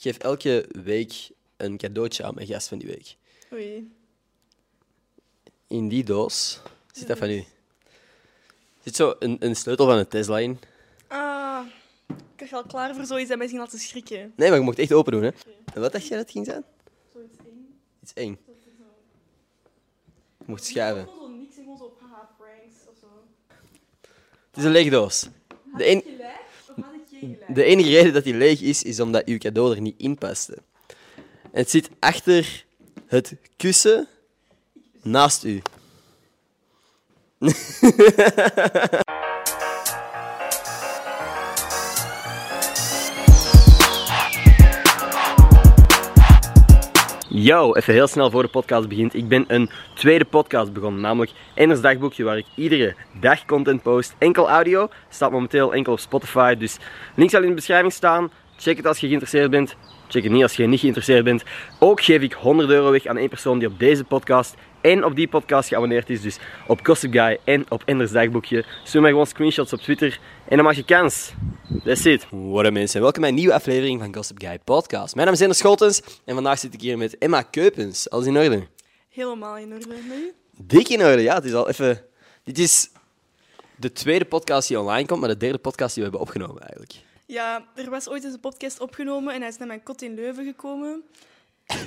Ik geef elke week een cadeautje aan mijn gast van die week. Oei. In die doos zit dat van u. zit zo een, een sleutel van een Tesla in. Ah, ik was al klaar voor zoiets dat mij zien laten schrikken. Nee, maar je mocht echt open doen, hè. En wat dacht jij dat het ging zijn? Zoiets eng. Iets eng. Je mocht schuiven. Niks en gewoon zo haha pranks of zo. Het is een lege doos. De, en- Gelijk de enige reden dat die leeg is, is omdat uw cadeau er niet in paste. Het zit achter het kussen naast u. Yo, even heel snel voor de podcast begint. Ik ben een tweede podcast begonnen, namelijk Enders Dagboekje, waar ik iedere dag content post. Enkel audio, staat momenteel enkel op Spotify, dus link zal in de beschrijving staan. Check het als je geïnteresseerd bent. Check het niet als je niet geïnteresseerd bent. Ook geef ik 100 euro weg aan één persoon die op deze podcast en op die podcast geabonneerd is. Dus op Gossip Guy en op Enders Dagboekje. Stuur mij gewoon screenshots op Twitter en dan maak je kans. That's it. What up mensen, welkom bij een nieuwe aflevering van Gossip Guy podcast. Mijn naam is Ender Scholtens en vandaag zit ik hier met Emma Keupens. Alles in orde? Helemaal in orde. Nu? Dik in orde, ja. Het is al even... Dit is de tweede podcast die online komt, maar de derde podcast die we hebben opgenomen eigenlijk. Ja, er was ooit eens een podcast opgenomen en hij is naar mijn kot in Leuven gekomen.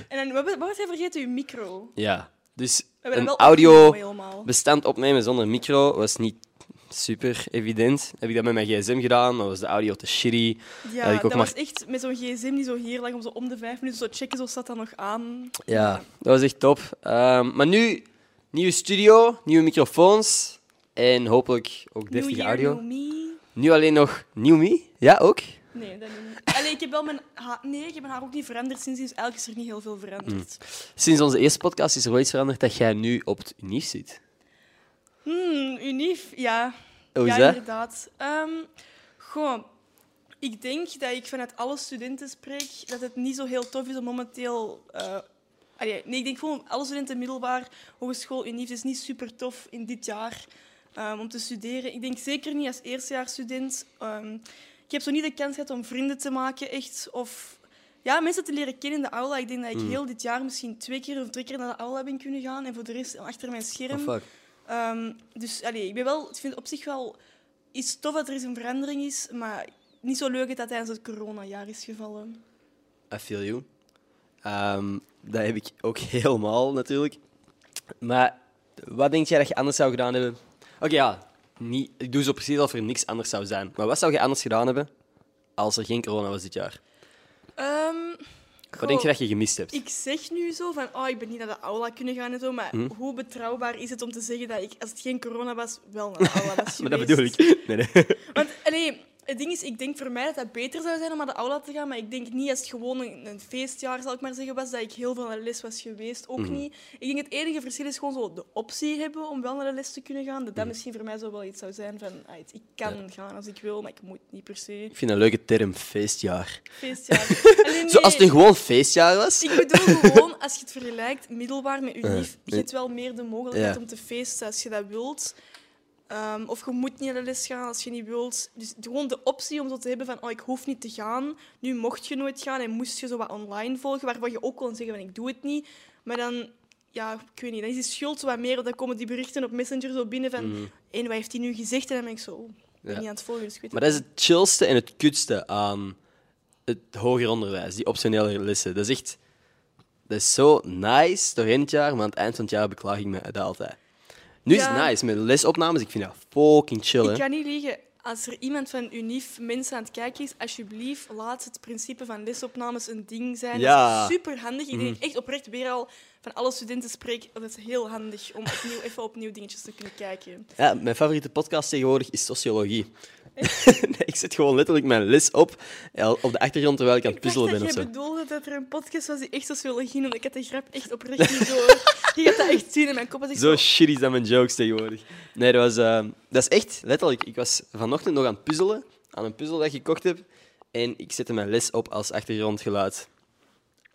En dan, wat, wat was hij vergeten? Uw micro. Ja, dus een hem wel opgenomen audio helemaal. bestand opnemen zonder micro was niet super evident. Heb ik dat met mijn gsm gedaan, dan was de audio te shitty. Ja, ik ook dat maar- was echt met zo'n gsm die zo hier lag om zo om de vijf minuten zo checken, zo staat dat nog aan. Ja, dat was echt top. Ehm, maar nu, nieuwe studio, nieuwe microfoons en hopelijk ook deftige audio. new me. Nu alleen nog nieuw me. Ja, ook? Nee, dat niet. Allee, ik heb wel mijn haar... Nee, ik heb mijn haar ook niet veranderd sinds, eigenlijk is er niet heel veel veranderd. Sinds onze eerste podcast is er wel iets veranderd dat jij nu op het unief zit. Hmm, unief, ja. Hoe is ja, dat? inderdaad. Ehm goh, ik denk dat ik vanuit alle studenten spreek dat het niet zo heel tof is om momenteel... eh, allee, nee, ik denk gewoon alle studenten middelbaar, hogeschool, unief, is niet super tof in dit jaar ehm, om te studeren. Ik denk zeker niet als eerstejaarsstudent. Ehm ik heb zo niet de kans gehad om vrienden te maken, echt. Of ja, mensen te leren kennen in de aula. Ik denk dat ik heel dit jaar misschien twee keer of drie keer naar de aula ben kunnen gaan en voor de rest achter mijn scherm. Oh, fuck. Ehm, dus allee, ik ben wel, ik vind het op zich wel iets tof dat er eens een verandering is, maar niet zo leuk dat dat tijdens het coronajaar is gevallen. I feel you. Ehm, dat heb ik ook helemaal natuurlijk. Maar wat denk jij dat je anders zou gedaan hebben? Oké, ja. Niet, ik doe zo precies alsof er niks anders zou zijn. Maar wat zou je anders gedaan hebben als er geen corona was dit jaar? Ehm, Wat denk je dat je gemist hebt? Ik zeg nu zo van, oh, ik ben niet naar de aula kunnen gaan en zo, maar Hm? hoe betrouwbaar is het om te zeggen dat ik, als het geen corona was, wel naar de aula was maar dat geweest? bedoel ik. Nee, nee. Want allee, het ding is, ik denk voor mij dat dat beter zou zijn om naar de aula te gaan, maar ik denk niet als het gewoon een, een feestjaar, zal ik maar zeggen, was, dat ik heel veel naar de les was geweest. Ook Mhm. niet. Ik denk het enige verschil is gewoon zo de optie hebben om wel naar de les te kunnen gaan. Mhm. Dat dat misschien voor mij zo wel iets zou zijn van, ah, ik kan gaan als ik wil, maar ik moet niet per se. Ik vind een leuke term, feestjaar. Feestjaar. Allee, nee. Zo, als het een gewoon feestjaar was... Ik bedoel gewoon, als je het vergelijkt, middelbaar met unief, je hebt wel meer de mogelijkheid Ja. om te feesten als je dat wilt. Ehm, of je moet niet naar de les gaan als je niet wilt. Dus gewoon de optie om zo te hebben van, oh, ik hoef niet te gaan. Nu mocht je nooit gaan en moest je zo wat online volgen, waarvan je ook kon zeggen van, ik doe het niet. Maar dan, ja, ik weet niet, dan is die schuld zo wat meer, want dan komen die berichten op Messenger zo binnen van, en wat heeft hij nu gezegd? En dan ben ik zo, oh, ik ben Ja. niet aan het volgen, dus ik weet Maar dat is het chillste en het kutste aan het hoger onderwijs, die optionele lessen. Dat is echt... Dat is zo nice doorheen het jaar, maar aan het eind van het jaar beklaag ik me dat altijd. Nu is het nice met lesopnames. Ik vind dat fucking chill. Ik kan niet liegen. Als er iemand van Unif mensen aan het kijken is, alsjeblieft, laat het principe van lesopnames een ding zijn. Ja. Mhm. Dat is super handig. Ik denk echt oprecht weer al van alle studenten spreek. Dat is heel handig om opnieuw, even opnieuw dingetjes te kunnen kijken. Ja, mijn favoriete podcast tegenwoordig is sociologie. nee, ik zet gewoon letterlijk mijn les op eh, op de achtergrond terwijl ik aan het Ik puzzelen ben dat of jij zo. bedoelde dat er een podcast was die echt sociologie noemde. Ik had de grap echt oprecht niet door. Je gaat dat echt zien in mijn kop. Als ik Zo shitty zijn mijn jokes tegenwoordig. Nee, dat, was, eh, dat is echt letterlijk. Ik was vanochtend nog aan het puzzelen, aan een puzzel dat ik gekocht heb. En ik zette mijn les op als achtergrondgeluid.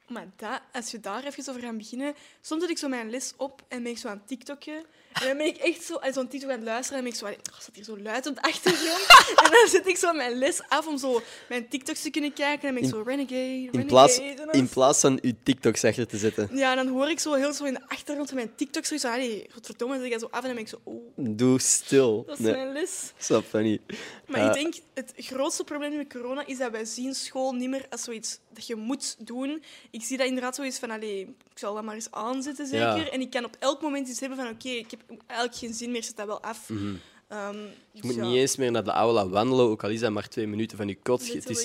Maar dat, als je daar even over gaat beginnen... Soms zet ik zo mijn les op en ben ik zo aan het TikTokken. En dan ben ik echt zo aan zo'n TikTok aan het luisteren en ben ik zo... Oh, staat hier zo luid op de achtergrond? en dan zet ik zo mijn les af om zo mijn TikToks te kunnen kijken. En dan ben ik zo renegade, renegade. In plaats, dan- in plaats van je TikToks achter te zetten. Ja, en dan hoor ik zo heel zo in de achtergrond van mijn TikToks zoiets van... Allee, godverdomme, dan zet ik dat zo af en dan ben ik zo... Oh, Doe stil. dat is Nee, mijn les. snap dat niet. Maar Eh, ik denk, het grootste probleem met corona is dat wij zien school niet meer als zoiets dat je moet doen. Ik zie dat inderdaad zoiets van, allee, ik zal dat maar eens aanzetten, zeker. Ja. En ik kan op elk moment iets hebben van, oké, ik heb eigenlijk geen zin meer, zet dat wel af. Mhm. Ehm, Je dus moet ja, niet eens meer naar de aula wandelen, ook al is dat maar twee minuten van je kot. Het is,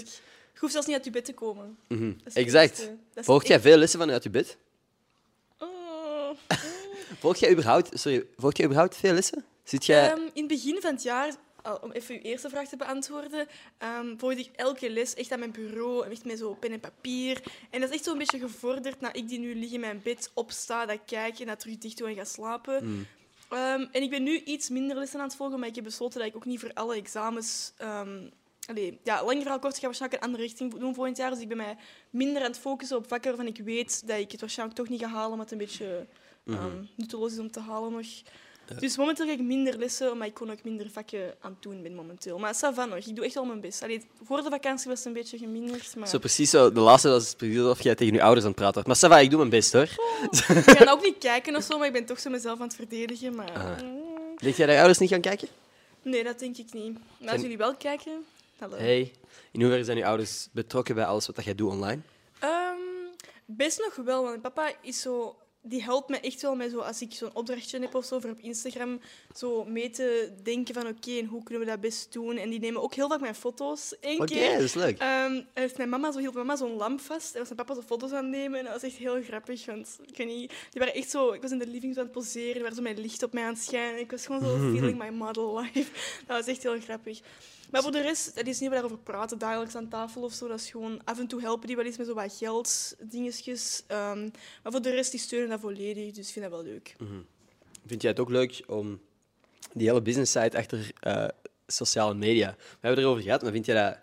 Je hoeft zelfs niet uit je bed te komen. Het Exact. Volg jij echt- veel lessen vanuit je bed? Oh. Volg jij überhaupt, sorry, volg jij überhaupt veel lessen? Zit jij... Ehm, in het begin van het jaar, om even uw eerste vraag te beantwoorden, ehm volgde ik elke les echt aan mijn bureau, echt met zo pen en papier. En dat is echt zo'n beetje gevorderd na ik die nu lig in mijn bed, opsta, dat kijk en dat terug dicht doe en ga slapen. Mm. Ehm, en ik ben nu iets minder lessen aan het volgen, maar ik heb besloten dat ik ook niet voor alle examens... allee, ja, lang verhaal kort, ik ga waarschijnlijk een andere richting doen volgend jaar. Dus ik ben mij minder aan het focussen op vakken waarvan ik weet dat ik het waarschijnlijk toch niet ga halen, omdat het een beetje ehm nutteloos is om te halen nog. Dus momenteel ga ik minder lessen, omdat ik gewoon ook minder vakken aan het doen ben momenteel. Maar ça va nog, ik doe echt wel mijn best. Allee, voor de vakantie was het een beetje geminderd, maar Zo precies zo, de laatste was precies alsof jij tegen je ouders aan het praten was. Maar ça va, ik doe mijn best hoor. ik ga ook niet kijken of zo, maar ik ben toch zo mezelf aan het verdedigen. Maar... Ah. Denk jij dat je ouders niet gaan kijken? Nee, dat denk ik niet. Maar als Zijn- jullie wel kijken, hallo. Hey, in hoeverre zijn je ouders betrokken bij alles wat jij doet online? Ehm, best nog wel, want papa is zo... Die helpt me echt wel met zo, als ik zo'n opdrachtje heb of zo, voor op Instagram, zo mee te denken van oké, en hoe kunnen we dat best doen? En die nemen ook heel vaak mijn foto's. Eén keer dat is leuk. ehm, heeft mijn mama zo hield mama zo'n lamp vast en was mijn papa zo foto's aan het nemen. En dat was echt heel grappig, want ik weet niet, die waren echt zo... Ik was in de living aan het poseren, die waren zo met licht op mij aan het schijnen. Ik was gewoon zo feeling my model life. Dat was echt heel grappig. Maar voor de rest, het is niet daarover praten dagelijks aan tafel of zo. Dat is gewoon af en toe helpen die wel eens met zo wat gelddingetjes. Ehm maar voor de rest, die steunen dat volledig. Dus ik vind dat wel leuk. Vind jij het ook leuk om die hele business site achter eh, sociale media? We hebben het erover gehad, maar vind jij dat,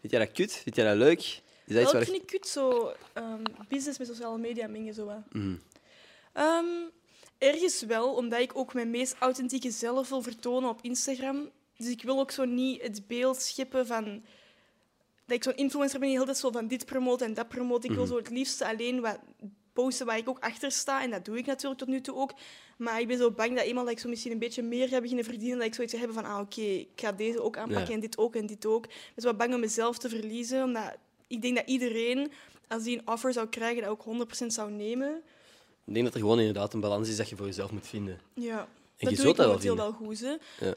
vind jij dat kut? Vind jij dat leuk? Is dat iets Wel waar vind ik kut, zo ehm, business met sociale media mengen. Zo. Mhm. Ehm, ergens wel, omdat ik ook mijn meest authentieke zelf wil vertonen op Instagram. Dus ik wil ook zo niet het beeld scheppen van... Dat ik zo'n influencer ben die heel tijd zo van dit promoten en dat promoten. Ik wil zo het liefste alleen wat posten waar ik ook achter sta. En dat doe ik natuurlijk tot nu toe ook. Maar ik ben zo bang dat eenmaal dat ik zo misschien een beetje meer ga beginnen verdienen, dat ik zoiets hebben van, ah oké, ik ga deze ook aanpakken Ja. en dit ook en dit ook. Ik ben zo wat bang om mezelf te verliezen, omdat ik denk dat iedereen, als die een offer zou krijgen, dat ook 100% zou nemen. Ik denk dat er gewoon inderdaad een balans is dat je voor jezelf moet vinden. Ja, En dat je doe ik dat wel wel goed. Hè. Ja.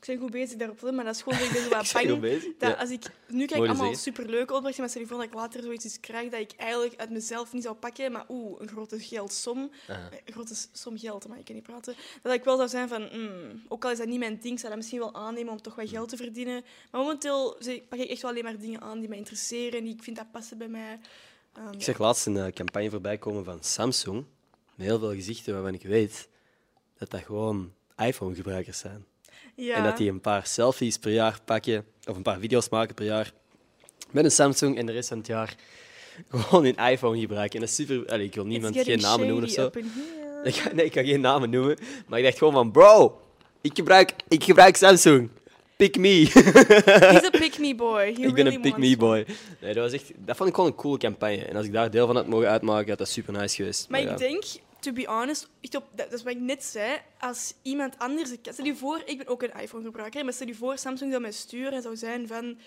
Ik ben goed bezig daarop, maar dat is gewoon dat ik ben zo wat bang. Dat als ik, nu krijg ik Mooi allemaal superleuke opdrachten, maar stel je voor dat ik later zoiets krijg dat ik eigenlijk uit mezelf niet zou pakken, maar oeh, een grote geldsom, Aha. een grote s- som geld, maar ik kan niet praten, dat ik wel zou zijn van, mm, ook al is dat niet mijn ding, ik zou dat misschien wel aannemen om toch wat geld te verdienen. Maar momenteel pak ik echt wel alleen maar dingen aan die mij interesseren en die ik vind dat passen bij mij. Ehm, Ik zag laatst een eh, campagne voorbij komen van Samsung, met heel veel gezichten waarvan ik weet dat dat gewoon iPhone-gebruikers zijn. Ja. En dat die een paar selfies per jaar pakken, of een paar video's maken per jaar, met een Samsung en de rest van het jaar gewoon een iPhone gebruiken. En dat is super... Allee, ik wil niemand geen namen noemen of zo. Ik ga, nee, ik ga geen namen noemen, maar ik dacht gewoon van, bro, ik gebruik, ik gebruik Samsung. Pick me. He's a pick me boy. He ik ben een pick me boy. Nee, dat, was echt, dat vond ik gewoon een coole campagne. En als ik daar deel van had mogen uitmaken, had dat super nice geweest. Maar ik denk, to be honest, echt op, dat, dat is wat ik net zei, als iemand anders... Stel je voor, ik ben ook een iPhone-gebruiker, maar stel je voor, Samsung zou mij sturen en zou zijn van...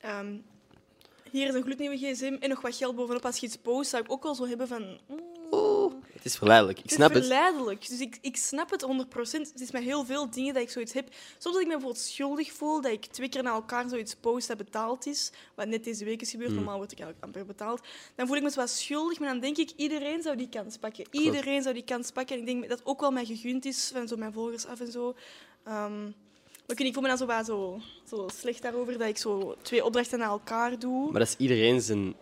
ehm, hier is een gloednieuwe gsm en nog wat geld bovenop. Als je iets post, zou ik ook wel zo hebben van... mm, Het is verleidelijk. Ik het snap is het. verleidelijk. Dus ik, ik snap het 100%. Het is met heel veel dingen dat ik zoiets heb. Soms dat ik me bijvoorbeeld schuldig voel dat ik twee keer na elkaar zoiets post dat betaald is, wat net deze week is gebeurd, Hmm. normaal word ik eigenlijk amper betaald, dan voel ik me zo wat schuldig, maar dan denk ik, iedereen zou die kans pakken. Iedereen zou die kans pakken. En ik denk dat ook wel mij gegund is, van zo mijn volgers af en zo. Ehm, maar ik voel me dan zo, wat zo, zo slecht daarover dat ik zo twee opdrachten na elkaar doe. Maar dat is iedereen zijn...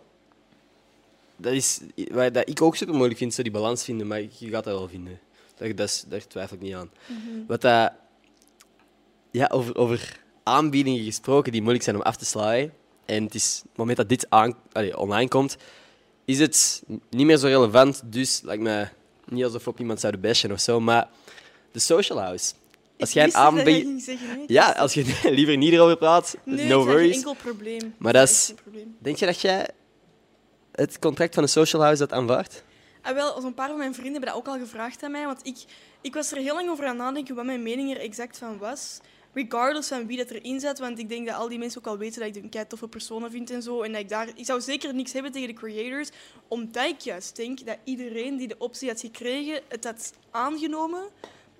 Dat is wat dat ik ook super moeilijk vind, zo die balans vinden, maar je gaat dat wel vinden. Dat, dat is, daar twijfel ik niet aan. Mhm. Wat dat... Ja, over, over aanbiedingen gesproken die moeilijk zijn om af te slaan. En het is, op het moment dat dit aan, allee, online komt, is het niet meer zo relevant. Dus lijkt me niet alsof op iemand zouden bashen of zo. Maar de social house. Als jij een. Ik Ja, als je er liever niet erover praat. Nee, no worries. geen enkel probleem. Maar dat is-. Denk je dat jij het contract van de social house dat aanvaardt? Ah, wel, zo'n paar van mijn vrienden hebben dat ook al gevraagd aan mij. Want ik, ik was er heel lang over aan nadenken wat mijn mening er exact van was. Regardless van wie dat erin zat. Want ik denk dat al die mensen ook al weten dat ik een kei toffe personen vind en zo. En dat ik daar... Ik zou zeker niks hebben tegen de creators. Omdat ik juist denk dat iedereen die de optie had gekregen, het had aangenomen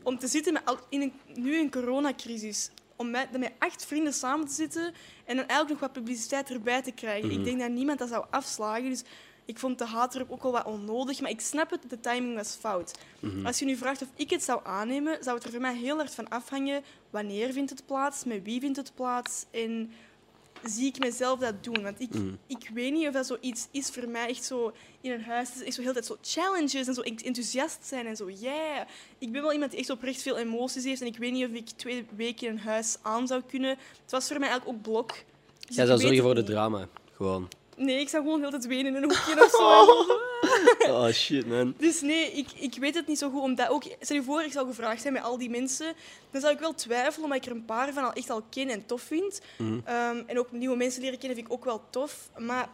om te zitten met al, in een, nu een coronacrisis. Om met, met acht vrienden samen te zitten en dan eigenlijk nog wat publiciteit erbij te krijgen. Ik denk dat niemand dat zou afslagen. Dus ik vond de haat erop ook wel wat onnodig, maar ik snap het, de timing was fout. Als je nu vraagt of ik het zou aannemen, zou het er voor mij heel hard van afhangen wanneer vindt het plaats, met wie vindt het plaats en zie ik mezelf dat doen. Want ik, ik weet niet of dat zoiets is voor mij echt zo in een huis. Echt zo heel tijd zo challenges en zo enthousiast zijn en zo yeah. Ik ben wel iemand die echt oprecht veel emoties heeft en ik weet niet of ik twee weken in een huis aan zou kunnen. Het was voor mij eigenlijk ook blok. Dus Jij zou zorgen voor de drama. Gewoon. Nee, ik zou gewoon heel tijd wenen in een hoekje of zo. Oh shit, man. Dus nee, ik, ik weet het niet zo goed. Omdat ook, stel je voor, ik zou gevraagd zijn met al die mensen. Dan zou ik wel twijfelen, omdat ik er een paar van al echt al ken en tof vind. Ehm, en ook nieuwe mensen leren kennen vind ik ook wel tof. Maar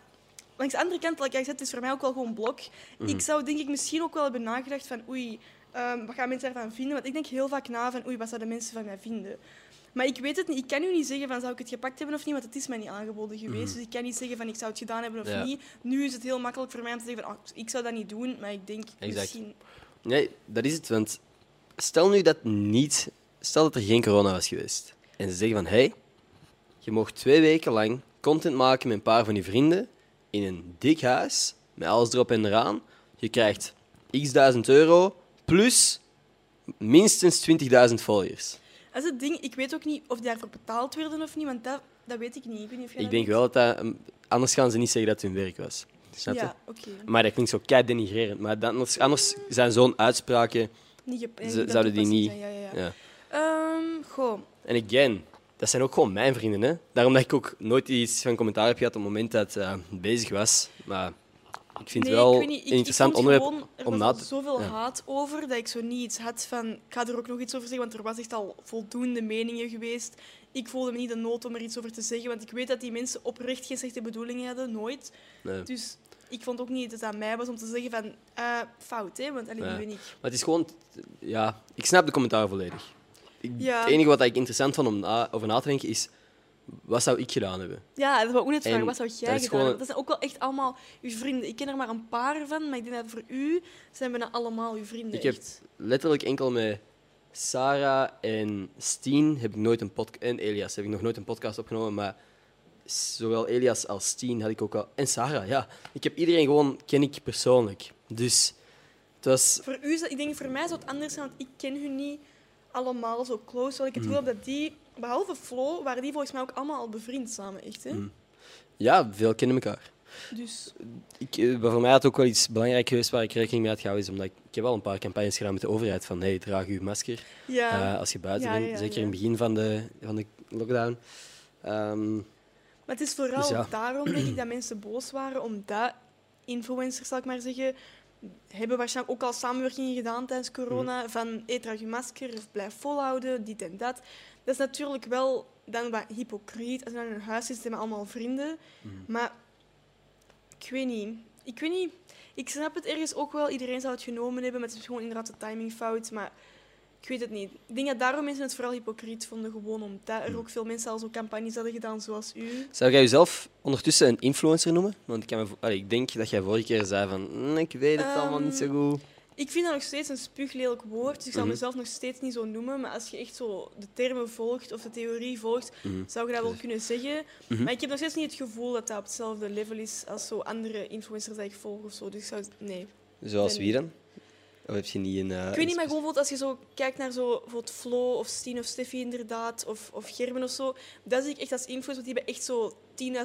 langs de andere kant, like ik zei, het is voor mij ook wel gewoon blok. Ik zou denk ik misschien ook wel hebben nagedacht van oei, ehm, wat gaan mensen ervan vinden? Want ik denk heel vaak na van oei, wat zouden mensen van mij vinden? Maar ik weet het niet. Ik kan nu niet zeggen van zou ik het gepakt hebben of niet, want het is mij niet aangeboden geweest. Dus ik kan niet zeggen van ik zou het gedaan hebben of Ja. niet. Nu is het heel makkelijk voor mij om te zeggen van ah, ik zou dat niet doen, maar ik denk Exact. misschien... Nee, dat is het. Want stel nu dat niet... Stel dat er geen corona was geweest. En ze zeggen van, hé, hey, je mag twee weken lang content maken met een paar van je vrienden in een dik huis, met alles erop en eraan. Je krijgt x duizend euro plus minstens 20.000 followers. Dat is het ding. Ik weet ook niet of die daarvoor betaald werden of niet, want dat, dat weet ik niet. Ik, weet niet of jij Ik dat denk weet. wel dat dat... um, Anders gaan ze niet zeggen dat het hun werk was. Snap je? Ja, oké. Maar dat klinkt zo kei denigrerend. Maar dat- anders, anders zijn zo'n uitspraken... Niet gep- Ze- zouden die niet- zijn, Ja, ja, ja. Ja. Ehm, goh. En again, dat zijn ook gewoon mijn vrienden. Hè? Daarom dat ik ook nooit iets van commentaar heb gehad op het moment dat het eh, bezig was. Maar ik vind het wel ik weet niet. Ik- een interessant ik onderwerp gewoon, er om was na al te... zoveel ja. haat over dat ik zo niet iets had van... Ik ga er ook nog iets over zeggen, want er was echt al voldoende meningen geweest. Ik voelde me niet de nood om er iets over te zeggen, want ik weet dat die mensen oprecht geen slechte bedoelingen hadden, nooit. Nee. Dus ik vond ook niet dat het aan mij was om te zeggen van... eh, fout, hè? Want alleen Ja. ben ik. Maar het is gewoon... Ja, ik snap de commentaar volledig. Ik- Ja. Het enige wat ik interessant vond om na- over na te denken is... Wat zou ik gedaan hebben? Ja, dat was ook net En vragen. Wat zou jij gedaan hebben? Dat zijn ook wel echt allemaal uw vrienden. Ik ken er maar een paar van, maar ik denk dat voor u zijn bijna allemaal uw vrienden. Ik heb letterlijk enkel met Sarah en Steen heb ik nooit een podcast... En Elias heb ik nog nooit een podcast opgenomen, maar... Zowel Elias als Steen had ik ook al... En Sarah, ja. Ik heb iedereen gewoon... Ken ik persoonlijk. Dus... Het was... Voor u, ik denk voor mij zou het anders zijn, want ik ken hun niet allemaal zo close. Terwijl ik het Mhm. gevoel dat die, behalve Flo, waren die volgens mij ook allemaal al bevriend samen, echt. Hè? Mhm. Ja, veel kennen elkaar. Dus Ik, eh, voor mij had het ook wel iets belangrijk geweest waar ik rekening mee had gehouden, is omdat ik, ik heb wel een paar campagnes gedaan met de overheid van hey, draag uw masker ja. eh, als je buiten Ja, bent, ja, ja, zeker ja. in het begin van de, van de lockdown. Ehm, Maar het is vooral Dus ja. daarom, denk ik, dat mensen boos waren, omdat influencers, zal ik maar zeggen, hebben waarschijnlijk ook al samenwerkingen gedaan tijdens corona, Mhm. van draag je masker of blijf volhouden, dit en dat. Dat is natuurlijk wel dan wat hypocriet als je in een huis zit met allemaal vrienden. Mhm. Maar ik weet niet. Ik weet niet. Ik snap het ergens ook wel. Iedereen zou het genomen hebben, maar het is gewoon inderdaad de timing fout. Maar ik weet het niet. Ik denk dat daarom mensen het vooral hypocriet vonden, gewoon omdat er ook veel mensen al zo campagnes hadden gedaan zoals u. zou jij jezelf ondertussen een influencer noemen? Want ik, kan me vo- allee, ik denk dat jij vorige keer zei van "Mm, ik weet het allemaal niet zo Ehm, goed. Ik vind dat nog steeds een spuuglelijk woord, dus ik zou Mhm. mezelf nog steeds niet zo noemen. Maar als je echt zo de termen volgt of de theorie volgt, Mhm. zou je dat wel kunnen zeggen. Mhm. Maar ik heb nog steeds niet het gevoel dat dat op hetzelfde level is als zo andere influencers die ik volg of zo. Dus ik zou... Nee. Zoals wie dan? Of heb je niet een... eh, Ik weet niet, maar gewoon als je zo kijkt naar zo, bijvoorbeeld Flo of Stien of Steffi inderdaad, of, of Gerben of zo, dat zie ik echt als influencer, want die hebben echt zo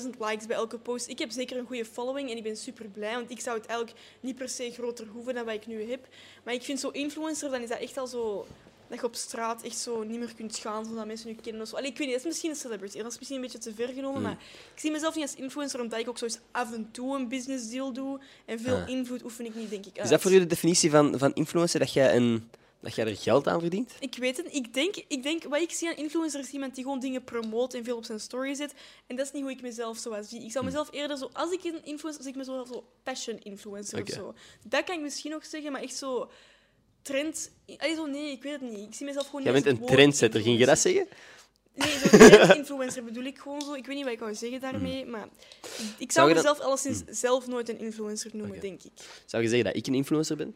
10.000 likes bij elke post. Ik heb zeker een goede following en ik ben super blij, want ik zou het eigenlijk niet per se groter hoeven dan wat ik nu heb. Maar ik vind zo influencer, dan is dat echt al zo dat je op straat echt zo niet meer kunt gaan zodat mensen je kennen of zo. Allee, ik weet niet, dat is misschien een celebrity. Dat is misschien een beetje te ver genomen, Mm. maar ik zie mezelf niet als influencer omdat ik ook zo eens af en toe een business deal doe. En veel Ah. invloed oefen ik niet, denk ik, uit. Is dat voor u de definitie van, van influencer, dat jij, een, dat jij er geld aan verdient? Ik weet het. Ik denk, ik denk, wat ik zie aan influencers is iemand die gewoon dingen promoot en veel op zijn story zet. En dat is niet hoe ik mezelf zo zie. Ik zou mezelf eerder zo... Als ik een influencer... Zie ik mezelf zo passion influencer of zo. Dat kan ik misschien nog zeggen, maar echt zo... Trend... Allee, zo, nee, ik weet het niet. Ik zie mezelf gewoon Jij bent een trendsetter, ging je dat zeggen? Nee, zo'n trend-influencer bedoel ik gewoon zo. Ik weet niet wat ik wou zeggen daarmee, maar... Ik Zou zou je dat- mezelf alleszins zelf nooit een influencer noemen, denk ik. Zou je zeggen dat ik een influencer ben?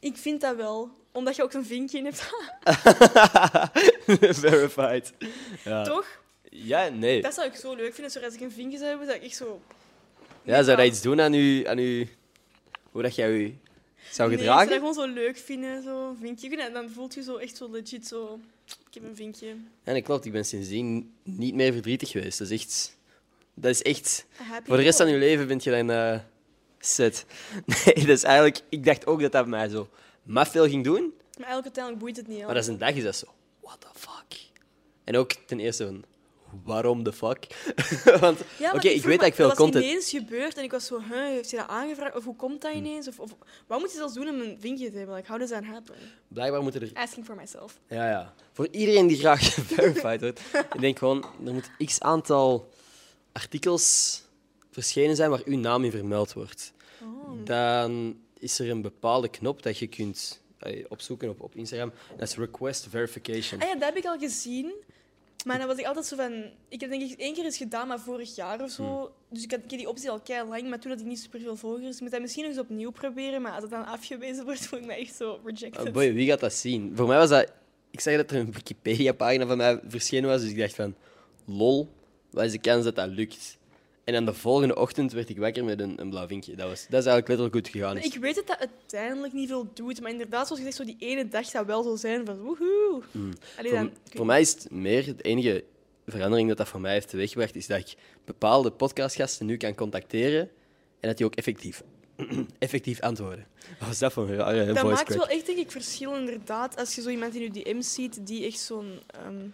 Ik vind dat wel. Omdat je ook zo'n vinkje in hebt. Verified. Ja. Toch? Ja, nee. Dat zou ik zo leuk vinden. Zo, als ik een vinkje zou hebben, zou ik echt zo... Ja, zou dat iets doen aan u, aan u hoe dat jij u zou Nee, gedragen? ik zou dat gewoon zo leuk vinden, zo vinkje. Ik vind dat- dan voelt je zo echt zo legit zo... Ik heb een vinkje. Ja, nee, klopt. Ik ben sindsdien niet meer verdrietig geweest. Dat is echt... Dat is echt... Voor de rest van je leven ben je dan eh set. Nee, dat is eigenlijk... Ik dacht ook dat dat bij mij zo maf veel ging doen. Maar eigenlijk uiteindelijk boeit het niet. Maar dat is een dag is dat zo... What the fuck? En ook ten eerste van... Waarom the fuck? Want, Ja, oké, ik weet me- dat ik veel Dat was content... ineens gebeurd en ik was zo... Huh, heeft hij dat aangevraagd? Of hoe komt dat ineens? Of, of wat moet je zelfs doen om een vinkje te hebben? Like, how does that happen? Blijkbaar moeten er Asking for myself. Ja, ja. Voor iedereen die graag verified wordt, ik denk gewoon, er moet x aantal artikels verschenen zijn waar uw naam in vermeld wordt. Oh. Dan is er een bepaalde knop dat je kunt eh, opzoeken op, op Instagram. Dat is request verification. Ah ja, dat heb ik al gezien. Maar dan was ik altijd zo van... Ik heb denk ik één keer eens gedaan, maar vorig jaar of zo. Hmm. Dus ik had ik die optie al kei lang, maar toen had ik niet superveel volgers. Ik moet dat misschien nog eens opnieuw proberen, maar als het dan afgewezen wordt, voel ik me echt zo rejected. Oh boy, wie gaat dat zien? Voor mij was dat... Ik zag dat er een Wikipedia-pagina van mij verschenen was, dus ik dacht van... Lol, wat is de kans dat dat lukt? En dan de volgende ochtend werd ik wakker met een, een blauw vinkje. Dat, was, dat is eigenlijk letterlijk goed gegaan. is. Ik weet dat dat uiteindelijk niet veel doet, maar inderdaad, zoals gezegd, zo die ene dag dat wel zo zijn van woehoe. Allee, Voor, dan, voor mij is het meer, de enige verandering dat dat voor mij heeft teweeggebracht, is dat ik bepaalde podcastgasten nu kan contacteren en dat die ook effectief, effectief antwoorden. Wat was dat voor een rare Dat voice maakt crack? wel echt, denk ik, verschil inderdaad als je zo iemand in je DM's ziet die echt zo'n... ehm,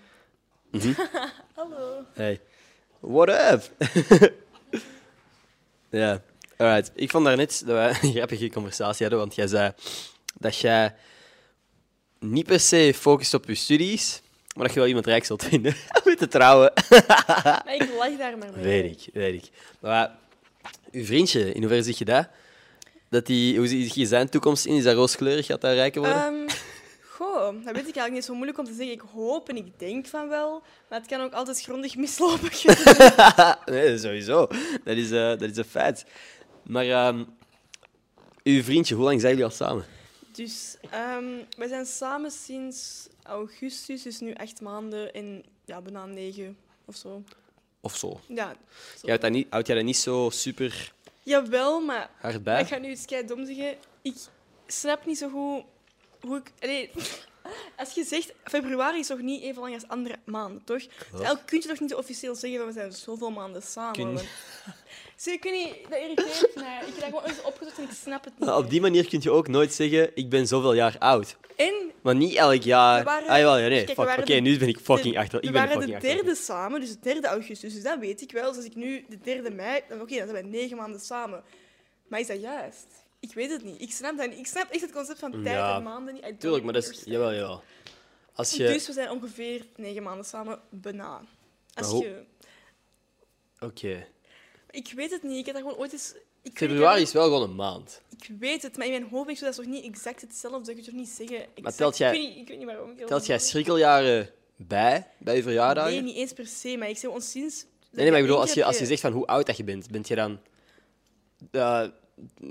Mhm. Hallo. Hey, what up? ja, alright. Ik vond daarnet dat wij een grappige conversatie hadden, want jij zei dat jij niet per se focust op je studies, maar dat je wel iemand rijk zult vinden om te trouwen. Maar ik lach daar maar mee. Weet ik, weet ik. Maar uw vriendje, in hoeverre zie je dat? dat die, hoe zie je zijn toekomst in? Is dat rooskleurig? Gaat dat rijker worden? Ehm, goh, dat weet ik eigenlijk niet. zo moeilijk om te zeggen. Ik hoop en ik denk van wel. Maar het kan ook altijd grondig mislopen. nee, sowieso. Dat is, eh, dat is een feit. Maar ehm, uw vriendje, hoe lang zijn jullie al samen? dus ehm, we zijn samen sinds augustus, dus nu acht maanden en ja, bijna negen of zo. Of zo. Ja, zo. Jij houdt, dat niet, houdt jij dat niet zo super Jawel, maar hard ik ga nu iets kei dom zeggen. Ik snap niet zo goed hoe ik... Allee, als je zegt, februari is toch niet even lang als andere maanden, toch? Dus eigenlijk kun je toch niet officieel zeggen we zijn zoveel maanden samen. Zie, ik weet niet, dat irriteert mij. Ik heb dat gewoon eens opgezocht en ik snap het niet. Nou, op die manier kun je ook nooit zeggen, ik ben zoveel jaar oud. En Maar niet elk jaar. We waren- ah, jawel, ja, nee. We. Oké, nu ben ik fucking achter. Ik we waren de achter. derde samen, dus de derde augustus. Dus dat weet ik wel. Dus als ik nu de derde mei... Dan, Oké, dan zijn wij negen maanden samen. Maar is dat juist? Ik weet het niet. Ik snap dat niet. Ik snap echt het concept van tijd Ja, en maanden niet. Tuurlijk, maar dat is... Jawel, jawel. Als je... Dus we zijn ongeveer negen maanden samen, bijna. Als Maar je... Oké. Ik weet het niet. Ik heb dat gewoon ooit eens... Ik weet- Februari is wel gewoon een maand. ik weet het, maar in mijn hoofd zo, dat is toch niet exact hetzelfde. Ik kan het toch niet zeggen. exact. telt jij- Ik weet niet, ik weet niet waarom. Ik Telt jij schrikkeljaren bij, bij je verjaardagen? Nee, niet eens per se. Maar ik zeg ons sinds... Nee, nee, maar ik bedoel, als je, als je zegt van hoe oud dat je bent, bent je dan eh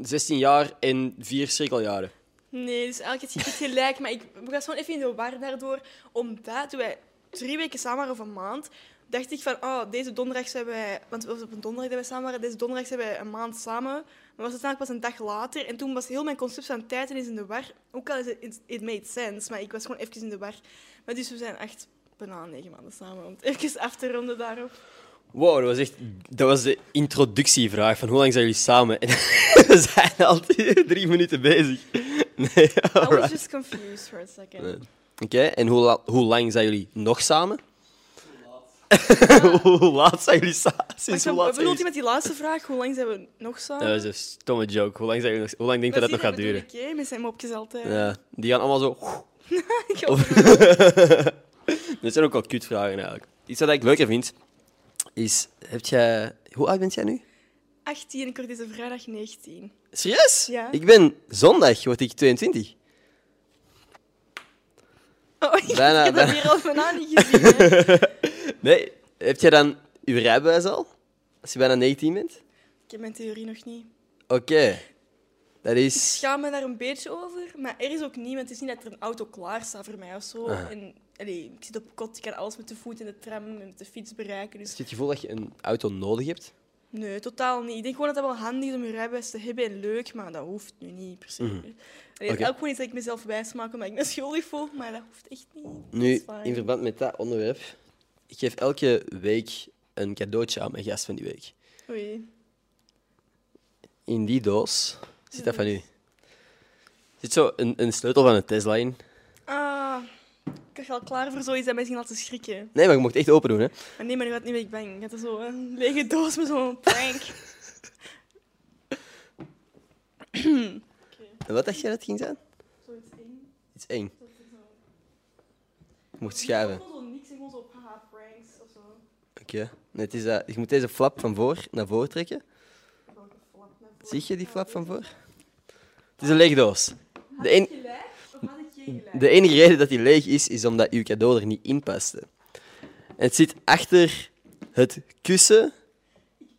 16 jaar en vier schrikkeljaren? Nee, dus eigenlijk heb je gelijk. Maar ik was gewoon even in de war daardoor. Omdat toen wij drie weken samen waren of een maand, dacht ik van, oh, deze donderdag zijn wij... Want op een donderdag dat wij samen waren. Deze donderdag zijn wij een maand samen. Maar was het eigenlijk pas een dag later. En toen was heel mijn concept van tijd ineens in de war. Ook al is het, it made sense, maar ik was gewoon even in de war. Maar dus we zijn echt bijna negen maanden samen. Om het even af te ronden daarop. Wow, dat was echt dat was de introductievraag van hoe lang zijn jullie samen? En we zijn al drie minuten bezig. Nee, I was just confused for a second. Nee. Oké, en hoe, la- hoe lang zijn jullie nog samen? hoe laat zijn jullie samen? Sinds hoe Wat laat zijn bedoelt je met die laatste vraag? Hoe lang zijn we nog samen? Dat is een stomme joke. Hoe lang, zijn jullie nog... hoe lang denk je dat, dat nog gaat duren? Oké, met zijn mopjes altijd. Ja, die gaan allemaal zo... Dit zijn ook wel kutvragen eigenlijk. Iets wat ik leuker vind, is... Heb jij... Hoe oud bent jij nu? 18 en ik word deze vrijdag 19. Serieus? Ja. Ik ben zondag, word ik 22. Oh, ik Bijna, heb dat hier al bijna niet gezien. Hè. Nee, heb jij dan uw rijbewijs al? Als je bijna 19 bent? Ik heb mijn theorie nog niet. Oké. Dat Ik is... schaam me daar een beetje over, maar er is ook niet, want het is niet dat er een auto klaar staat voor mij of zo. Ah. En, allee, ik zit op kot, ik kan alles met de voet en de tram en met de fiets bereiken. Dus Heb je het gevoel dat je een auto nodig hebt? nee, totaal niet. Ik denk gewoon dat dat wel handig is om je rijbewijs te hebben en leuk, maar dat hoeft nu niet per se. Allee, Oké. Het is ook gewoon iets dat ik mezelf wijsmaak omdat ik me schuldig voel, maar dat hoeft echt niet. Nu, in verband met dat onderwerp, ik geef elke week een cadeautje aan mijn gast van die week. Oei. In die doos zit dat van u. Er zit zo een, een sleutel van een Tesla in. Ik ga al klaar voor zoiets dat mensen laten schrikken. Nee, maar je mocht echt open doen, hè? Maar nee, maar nu gaat niet ben ik bang. Het is zo een lege doos met zo'n prank. En wat dacht jij dat het ging zijn? Zoiets eng. Iets eng. Je mocht schuiven. Gewoon zo niks en gewoon zo haha pranks of zo. Oké. Nee, het is dat. Je moet deze flap van voor naar voren trekken. Welke flap naar voren? Zie je die flap van voor? Het is een lege doos. De, en- de enige reden dat die leeg is, is omdat uw cadeau er niet in paste. En het zit achter het kussen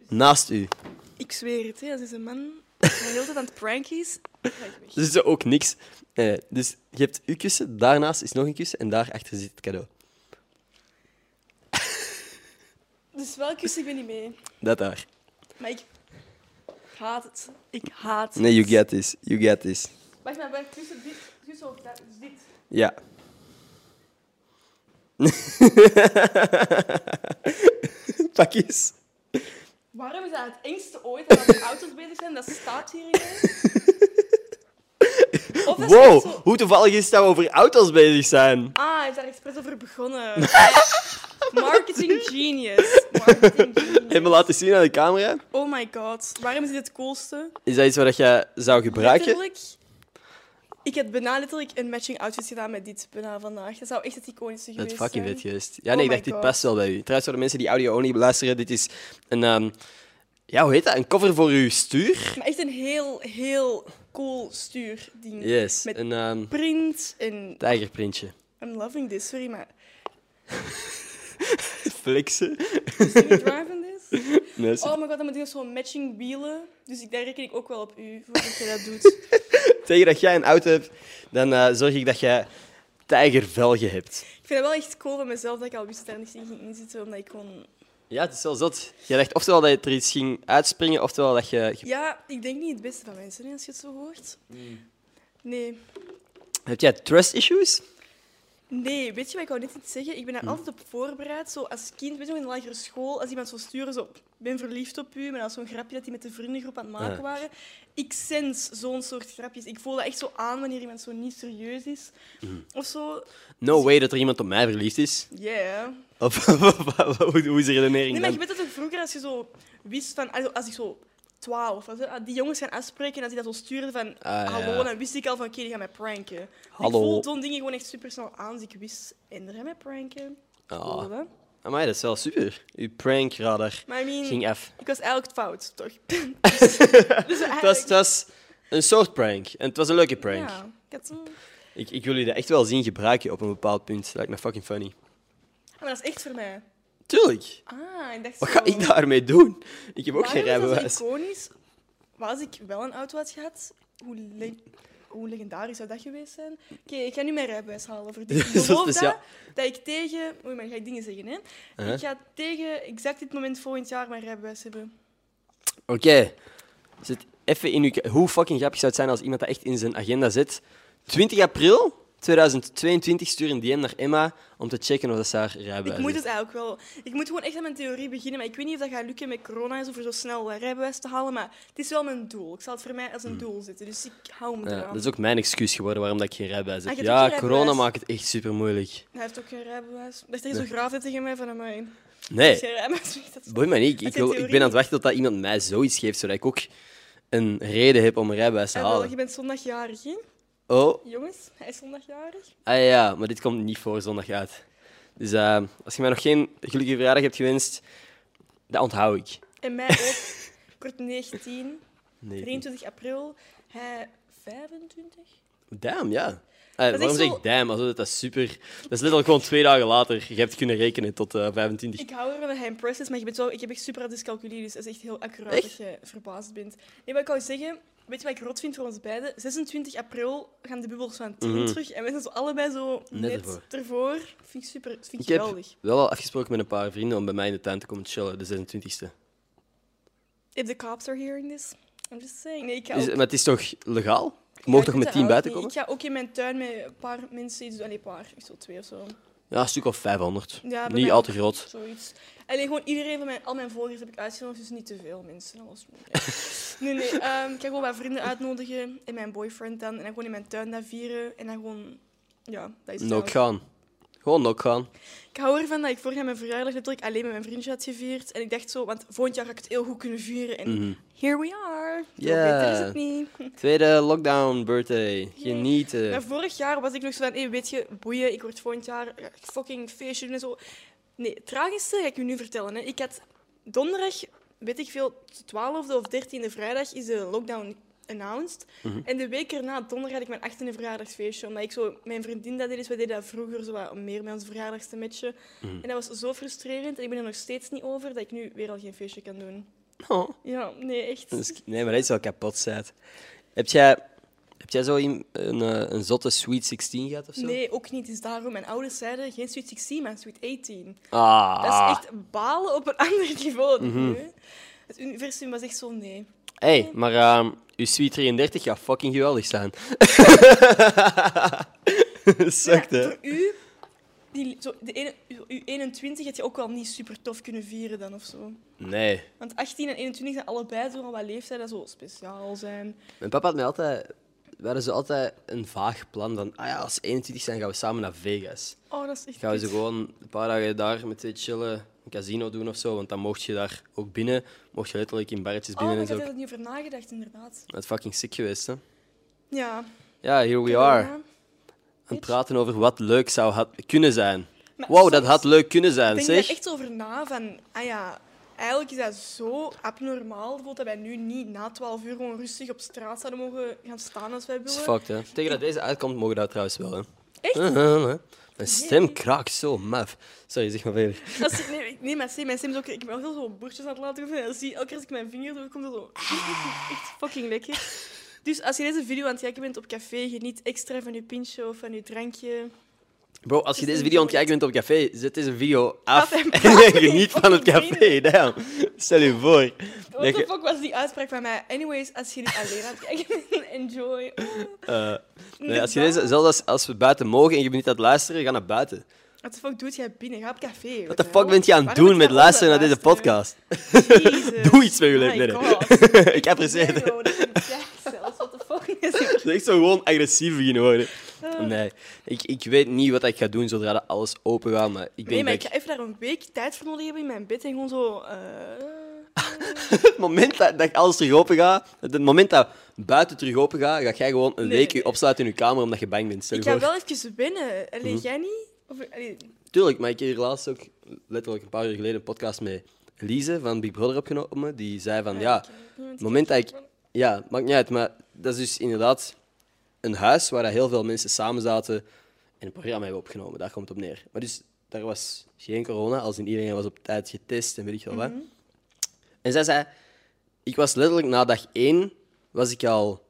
naast u. Ik zweer het, hè, als deze man de hele tijd aan het pranken is, ik. Dus is ook niks. Nee. dus je hebt uw kussen, daarnaast is nog een kussen en daarachter zit het cadeau. Dus welk kus ik ben niet mee. Dat daar. Maar ik haat het. Ik haat het. Nee, you get this. You get this. Wacht maar, bij kussen dit, dat, dit. Ja. Pak eens. Waarom is dat het engste ooit dat we auto's bezig zijn? Dat staat hierin. Of is Wow, zo- hoe toevallig is dat we over auto's bezig zijn? Ah, hij is daar expres over begonnen. Marketing genius. Marketing genius. Even laten zien aan de camera. Oh my god. Waarom is dit het coolste? Is dat iets wat je zou gebruiken? Letterlijk. Ik heb bijna letterlijk een matching outfit gedaan met dit bijna vandaag. Dat zou echt het iconische Dat geweest is fucking zijn. vet geweest. Ja, Oh nee, ik dacht, dit past wel bij u. Trouwens, voor de mensen die audio-only beluisteren, dit is een... ehm, ja, hoe heet dat? Een cover voor uw stuur? Maar echt een heel, heel cool stuurding. Yes, Met een ehm print en... tijgerprintje. I'm loving this, sorry, maar... Flexen. Is er niet? Nee, Oh my god, dan moet ik zo'n matching wielen. Dus ik, daar reken ik ook wel op u, voordat je dat doet. Tegen dat jij een auto hebt, dan eh, zorg ik dat jij tijgervelgen hebt. Ik vind het wel echt cool van mezelf dat ik al wist dat daar niks in ging inzitten, omdat ik gewoon... Ja, het is wel zot. Jij dacht oftewel dat je er iets ging uitspringen, oftewel dat je... Ja, ik denk niet het beste van mensen, als je het zo hoort. Nee. Heb jij trust issues? Nee, weet je wat ik wou net iets zeggen? Ik ben daar Hm. altijd op voorbereid. Zo als kind, weet je nog, in de lagere school, als iemand zo sturen, zo, ik ben verliefd op u, maar dat zo'n grapje dat die met de vriendengroep aan het maken waren. Ik sens zo'n soort grapjes. Ik voel dat echt zo aan wanneer iemand zo niet serieus is. Hm. Of zo. No way dat er iemand op mij verliefd is. Yeah. Of hoe, is de redenering Nee, maar je weet dat vroeger, als je zo wist van... Als ik zo 12 was, hè, ah, die jongens gaan afspreken en als die dat zo stuurden van Ah, hallo, ja. dan wist ik al van oké, die gaan mij pranken. Hallo. Ik voel zo'n dingen gewoon echt super snel aan, dus ik wist en er gaan mij pranken. Ah, Cool, hè? amai, dat is wel super. Uw prankradar Maar I mean, ging af. ik was eigenlijk fout, toch? dus, dus Het was, eigenlijk... het was een soort prank. En het was een leuke prank. Ja, ik had zo... Ik, ik wil jullie dat echt wel zien gebruiken op een bepaald punt. Dat lijkt me fucking funny. Maar dat is echt voor mij. Tuurlijk. Ah, ik dacht Wat zo... ga ik daarmee doen? Ik heb ook Waarom geen is dat zo rijbewijs. iconisch? Maar als ik wel een auto had gehad, hoe, le- hoe legendarisch zou dat geweest zijn? Oké, ik ga nu mijn rijbewijs halen voor dit. Ik Zo beloof speciaal. dat, dat ik tegen... Oei, maar dan ga ik dingen zeggen, hè. Uh-huh. Ik ga tegen exact dit moment volgend jaar mijn rijbewijs hebben. Oké. Zet even in uw... Hoe fucking grappig zou het zijn als iemand dat echt in zijn agenda zet? 20 april 2022 stuur een DM naar Emma om te checken of dat ze haar rijbewijs Ik moet het eigenlijk wel. Ik moet gewoon echt aan mijn theorie beginnen. Maar ik weet niet of dat gaat lukken met corona en zo voor zo snel een rijbewijs te halen. Maar het is wel mijn doel. Ik zal het voor mij als een doel zetten. Dus ik hou me Hmm. Ja, eraan. dat is ook mijn excuus geworden waarom dat ik geen rijbewijs heb. Ah, Ja, corona maakt het echt super moeilijk. Hij heeft ook geen rijbewijs. Dat is tegen zo graaf tegen mij van mij. Nee, boeit me niet. Ik, wil- ik ben aan het wachten tot dat iemand mij zoiets geeft, zodat ik ook een reden heb om een rijbewijs te Ah, wel, halen. je bent zondagjarig, hè? Oh, Jongens, hij is zondagjarig. ah ja, maar dit komt niet voor zondag uit. Dus eh, als je mij nog geen gelukkige verjaardag hebt gewenst, dat onthoud ik. En mij ook. Ik word 19. Nee. 23 april. Hij 25. Damn, ja. Eh, waarom zeg zo- ik damn? Alsof dat, dat is super... Dat is letterlijk gewoon twee dagen later. Je hebt kunnen rekenen tot eh 25. Ik hou ervan dat hij impressed is, maar je bent wel, ik heb echt super hard dyscalculie, dus dat is echt heel accuraat Echt? dat je verbaasd bent. Nee, wat ik wou zeggen, weet je wat ik rot vind voor ons beiden? 26 april gaan de bubbels van 10 Mhm. terug en we zijn zo allebei zo Net net, ervoor. ervoor. Vind ik super, vind ik Ik heb geweldig. wel al afgesproken met een paar vrienden om bij mij in de tuin te komen chillen, de 26e. If the cops are hearing this, I'm just saying. Nee, ik ga Is, ook... maar het is toch legaal? Je mag toch met dat 10 ook buiten komen? Ik ga ook in mijn tuin met een paar mensen iets doen. Allee, een paar, ik zo twee of zo. Ja, een stuk of 500. Ja, bij niet al ook te groot. Zoiets. Alleen gewoon iedereen van mijn, al mijn volgers heb ik uitgenodigd, dus niet te veel mensen. Alles. Nee, nee. ehm, ik ga gewoon wat vrienden uitnodigen en mijn boyfriend dan. En dan gewoon in mijn tuin dat vieren. En dan gewoon... Ja, dat is het eigenlijk. gaan. Gewoon nok gaan. Ik hou ervan dat ik vorig jaar mijn verjaardag natuurlijk alleen met mijn vriendje had gevierd. En ik dacht zo, want volgend jaar ga ik het heel goed kunnen vieren. En Mhm. here we are. Ja. beter is het niet. Tweede lockdown birthday. Genieten. Maar vorig jaar was ik nog zo van, hey, weet je, boeien, ik word volgend jaar ga ik fucking feestje doen en zo. Nee, het tragische ga ik u nu vertellen. Hè. Ik had donderdag, weet ik veel, 12e of 13e vrijdag is de lockdown announced. Mhm. En de week erna, donderdag, had ik mijn 18e verjaardagsfeestje. Omdat ik zo, mijn vriendin dat deed, dus we deden dat vroeger zo wat meer met onze verjaardags te matchen. Mhm. En dat was zo frustrerend. En ik ben er nog steeds niet over dat ik nu weer al geen feestje kan doen. Oh. Ja, nee, echt. Is- Nee, maar dat is wel kapot, Zet. Heb jij, heb jij zo een, een, eh, een zotte Sweet 16 gehad of zo? Nee, ook niet. Dus daarom, mijn ouders zeiden geen Sweet 16, maar Sweet 18. Ah. Dat is echt balen op een ander niveau. Mhm. Het universum was echt zo nee. Hey, maar ehm uw Sweet 33 gaat fucking geweldig zijn. Ja, hè? voor u, die, zo, de ene, uw 21 had je ook wel niet super tof kunnen vieren dan of zo. Nee. Want 18 en 21 zijn allebei zo al wat leeftijden zo speciaal zijn. Mijn papa had mij altijd... We hadden zo altijd een vaag plan van... Ah ja, als we 21 zijn, gaan we samen naar Vegas. Oh, dat is echt Gaan we kut. gewoon een paar dagen daar met twee chillen, een casino doen of zo. Want dan mocht je daar ook binnen. Mocht je letterlijk in barretjes Oh, binnen en ik zo. had er niet over nagedacht, inderdaad. Dat is fucking sick geweest, hè? Ja. Ja, here we are. Aan het praten over wat leuk zou had, kunnen zijn. Maar Wow, dat had leuk kunnen zijn, denk je zeg. echt over na van, ah ja, eigenlijk is dat zo abnormaal dat wij nu niet na 12 uur gewoon rustig op straat zouden mogen gaan staan als wij Dat willen. fucked, hè. Tegen dat deze uitkomt, mogen dat trouwens wel, hè. Echt? Uh-huh, hè. Mijn stem kraakt zo maf. Sorry, zeg maar verder. Als nee, nee, maar zie, mijn stem is ook... Ik ben wel zo boertjes aan het laten. En elke keer als ik mijn vinger doe, komt er zo... Echt fucking lekker. Dus als je deze video aan het kijken bent op café, geniet extra van je pintje of van je drankje. Bro, als je deze video aan het kijken bent op café, zet deze video af en geniet van het café. Damn. Stel je voor. What the fuck was die uitspraak van mij? Anyways, als je dit alleen aan het kijken bent, enjoy. Oh. Eh, nee, als je deze, zelfs als, als we buiten mogen en je bent niet aan het luisteren, ga naar buiten. What the fuck doet jij binnen? Ga op café. Wat de fuck ben je aan het doen met luisteren naar deze podcast? Doe iets met je leven. Nee. Ik apprecieer het. het. zelfs. What the fuck is? Het is echt zo gewoon agressief beginnen worden. Ah. Nee, ik, ik weet niet wat ik ga doen zodra dat alles open gaat, maar ik Nee, denk maar dat ik ga even daar een week tijd voor nodig hebben in mijn bed en gewoon zo... eh, het moment dat, dat alles terug open gaat, het moment dat buiten terug open gaat, ga jij gewoon een Nee, week nee. je opsluiten in je kamer omdat je bang bent. Stel je Ik ga voor. wel even wennen. Alleen Mhm. jij niet? Of, allee, Tuurlijk, maar ik heb hier laatst ook letterlijk een paar uur geleden een podcast met Lise van Big Brother opgenomen. Die zei van, ja, ik heb het het moment dat ik... Ja, maakt niet uit, maar dat is dus inderdaad een huis waar heel veel mensen samen zaten en een programma hebben opgenomen. Daar komt het op neer. Maar dus, daar was geen corona, als in iedereen was op tijd getest en weet ik wel wat. En zij zei, ik was letterlijk na dag één, was ik al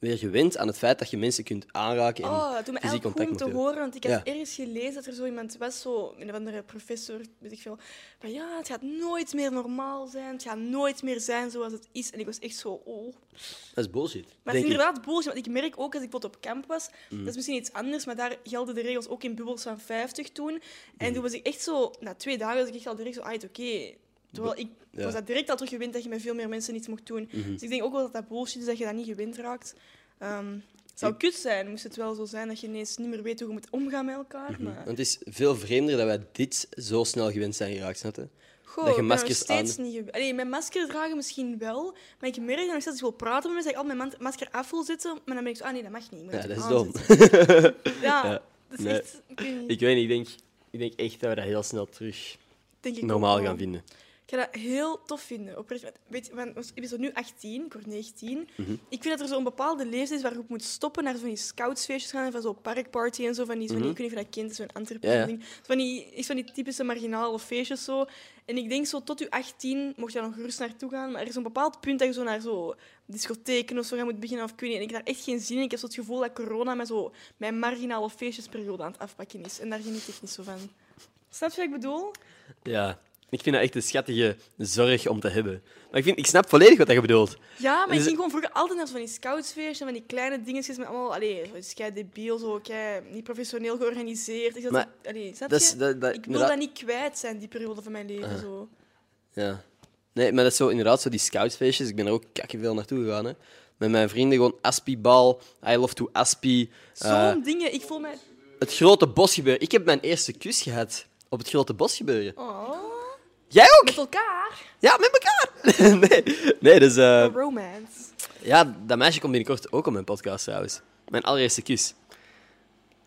weer gewend aan het feit dat je mensen kunt aanraken en Oh, dat doet me fysiek goed contact om te hebben. horen, want ik had Ja. ergens gelezen dat er zo iemand was, zo, een of andere professor, weet ik veel, van ja, het gaat nooit meer normaal zijn, het gaat nooit meer zijn zoals het is. En ik was echt zo, oh. Dat is bullshit. Maar het is ik. inderdaad bullshit, want ik merk ook als ik bijvoorbeeld op camp was, Mm. dat is misschien iets anders, maar daar gelden de regels ook in bubbels van 50 toen. En Mm. toen was ik echt zo, na twee dagen was ik echt al direct zo, ah, het oké. Terwijl ik Ja. Mhm. was dat direct al terug gewend dat je met veel meer mensen iets mocht doen. Dus ik denk ook wel dat dat bullshit is, dat je dat niet gewend raakt. Ehm, het zou kut zijn, moest het wel zo zijn dat je ineens niet meer weet hoe je moet omgaan met elkaar. Maar... Want het is veel vreemder dat wij dit zo snel gewend zijn geraakt, snap je? Goh, Dat je ik ben maskers nog steeds niet... gew- Allee, mijn masker dragen misschien wel, maar ik merk dat nog steeds ik wil praten met mensen, dat ik altijd mijn masker af wil zetten, maar dan ben ik zo, ah nee, dat mag niet. ik Ja, dat is dom. Ja, Ja. dat is Nee. echt... Ik weet niet. Ik ik denk, ik denk echt dat we dat heel snel terug denk ik normaal gaan vinden. Ik ga dat heel tof vinden. Oprecht. Weet je, want ik ben zo nu 18, ik word 19. Mhm. Ik vind dat er zo'n bepaalde leeftijd is waarop je moet stoppen naar zo van die scoutsfeestjes gaan en van zo'n parkparty en zo. Van die, zo van die, Ik weet niet of je dat kent, zo'n Antwerpen. Ja, ja. ding. Van die, is van die typische marginale feestjes zo. En ik denk zo tot je 18 mocht je daar nog gerust naartoe gaan. Maar er is een bepaald punt dat je zo naar zo discotheken of zo gaat moet beginnen. Of ik weet niet. En ik heb daar echt geen zin in. Ik heb zo het gevoel dat corona met zo mijn marginale feestjesperiode aan het afpakken is. En daar geniet ik niet zo van. Snap je wat ik bedoel? Ja, ik vind dat echt een schattige zorg om te hebben. Maar ik, vind, ik snap volledig wat je bedoelt. Ja, maar ik Dus- ging gewoon vroeger altijd naar zo van die scoutsfeestjes en van die kleine dingetjes met allemaal, allee, zo is kei debiel, zo niet professioneel georganiseerd. Ik, zat Maar zo- allee, snap Dat is, dat, dat, ik wil dat niet kwijt zijn, die periode van mijn leven. Zo. Ja. Nee, maar dat is zo inderdaad zo die scoutsfeestjes. Ik ben er ook veel naartoe gegaan. Hè. Met mijn vrienden gewoon Aspie-bal, I love to Aspie. Zo'n eh, dingen, ik voel mij... het grote bosgebeuren. Ik heb mijn eerste kus gehad op het grote bosgebeuren. Oh, Jij ook? met elkaar. Ja, met elkaar. nee, nee dus, eh, Romance. ja, dat meisje komt binnenkort ook op mijn podcast trouwens. Mijn allereerste kus.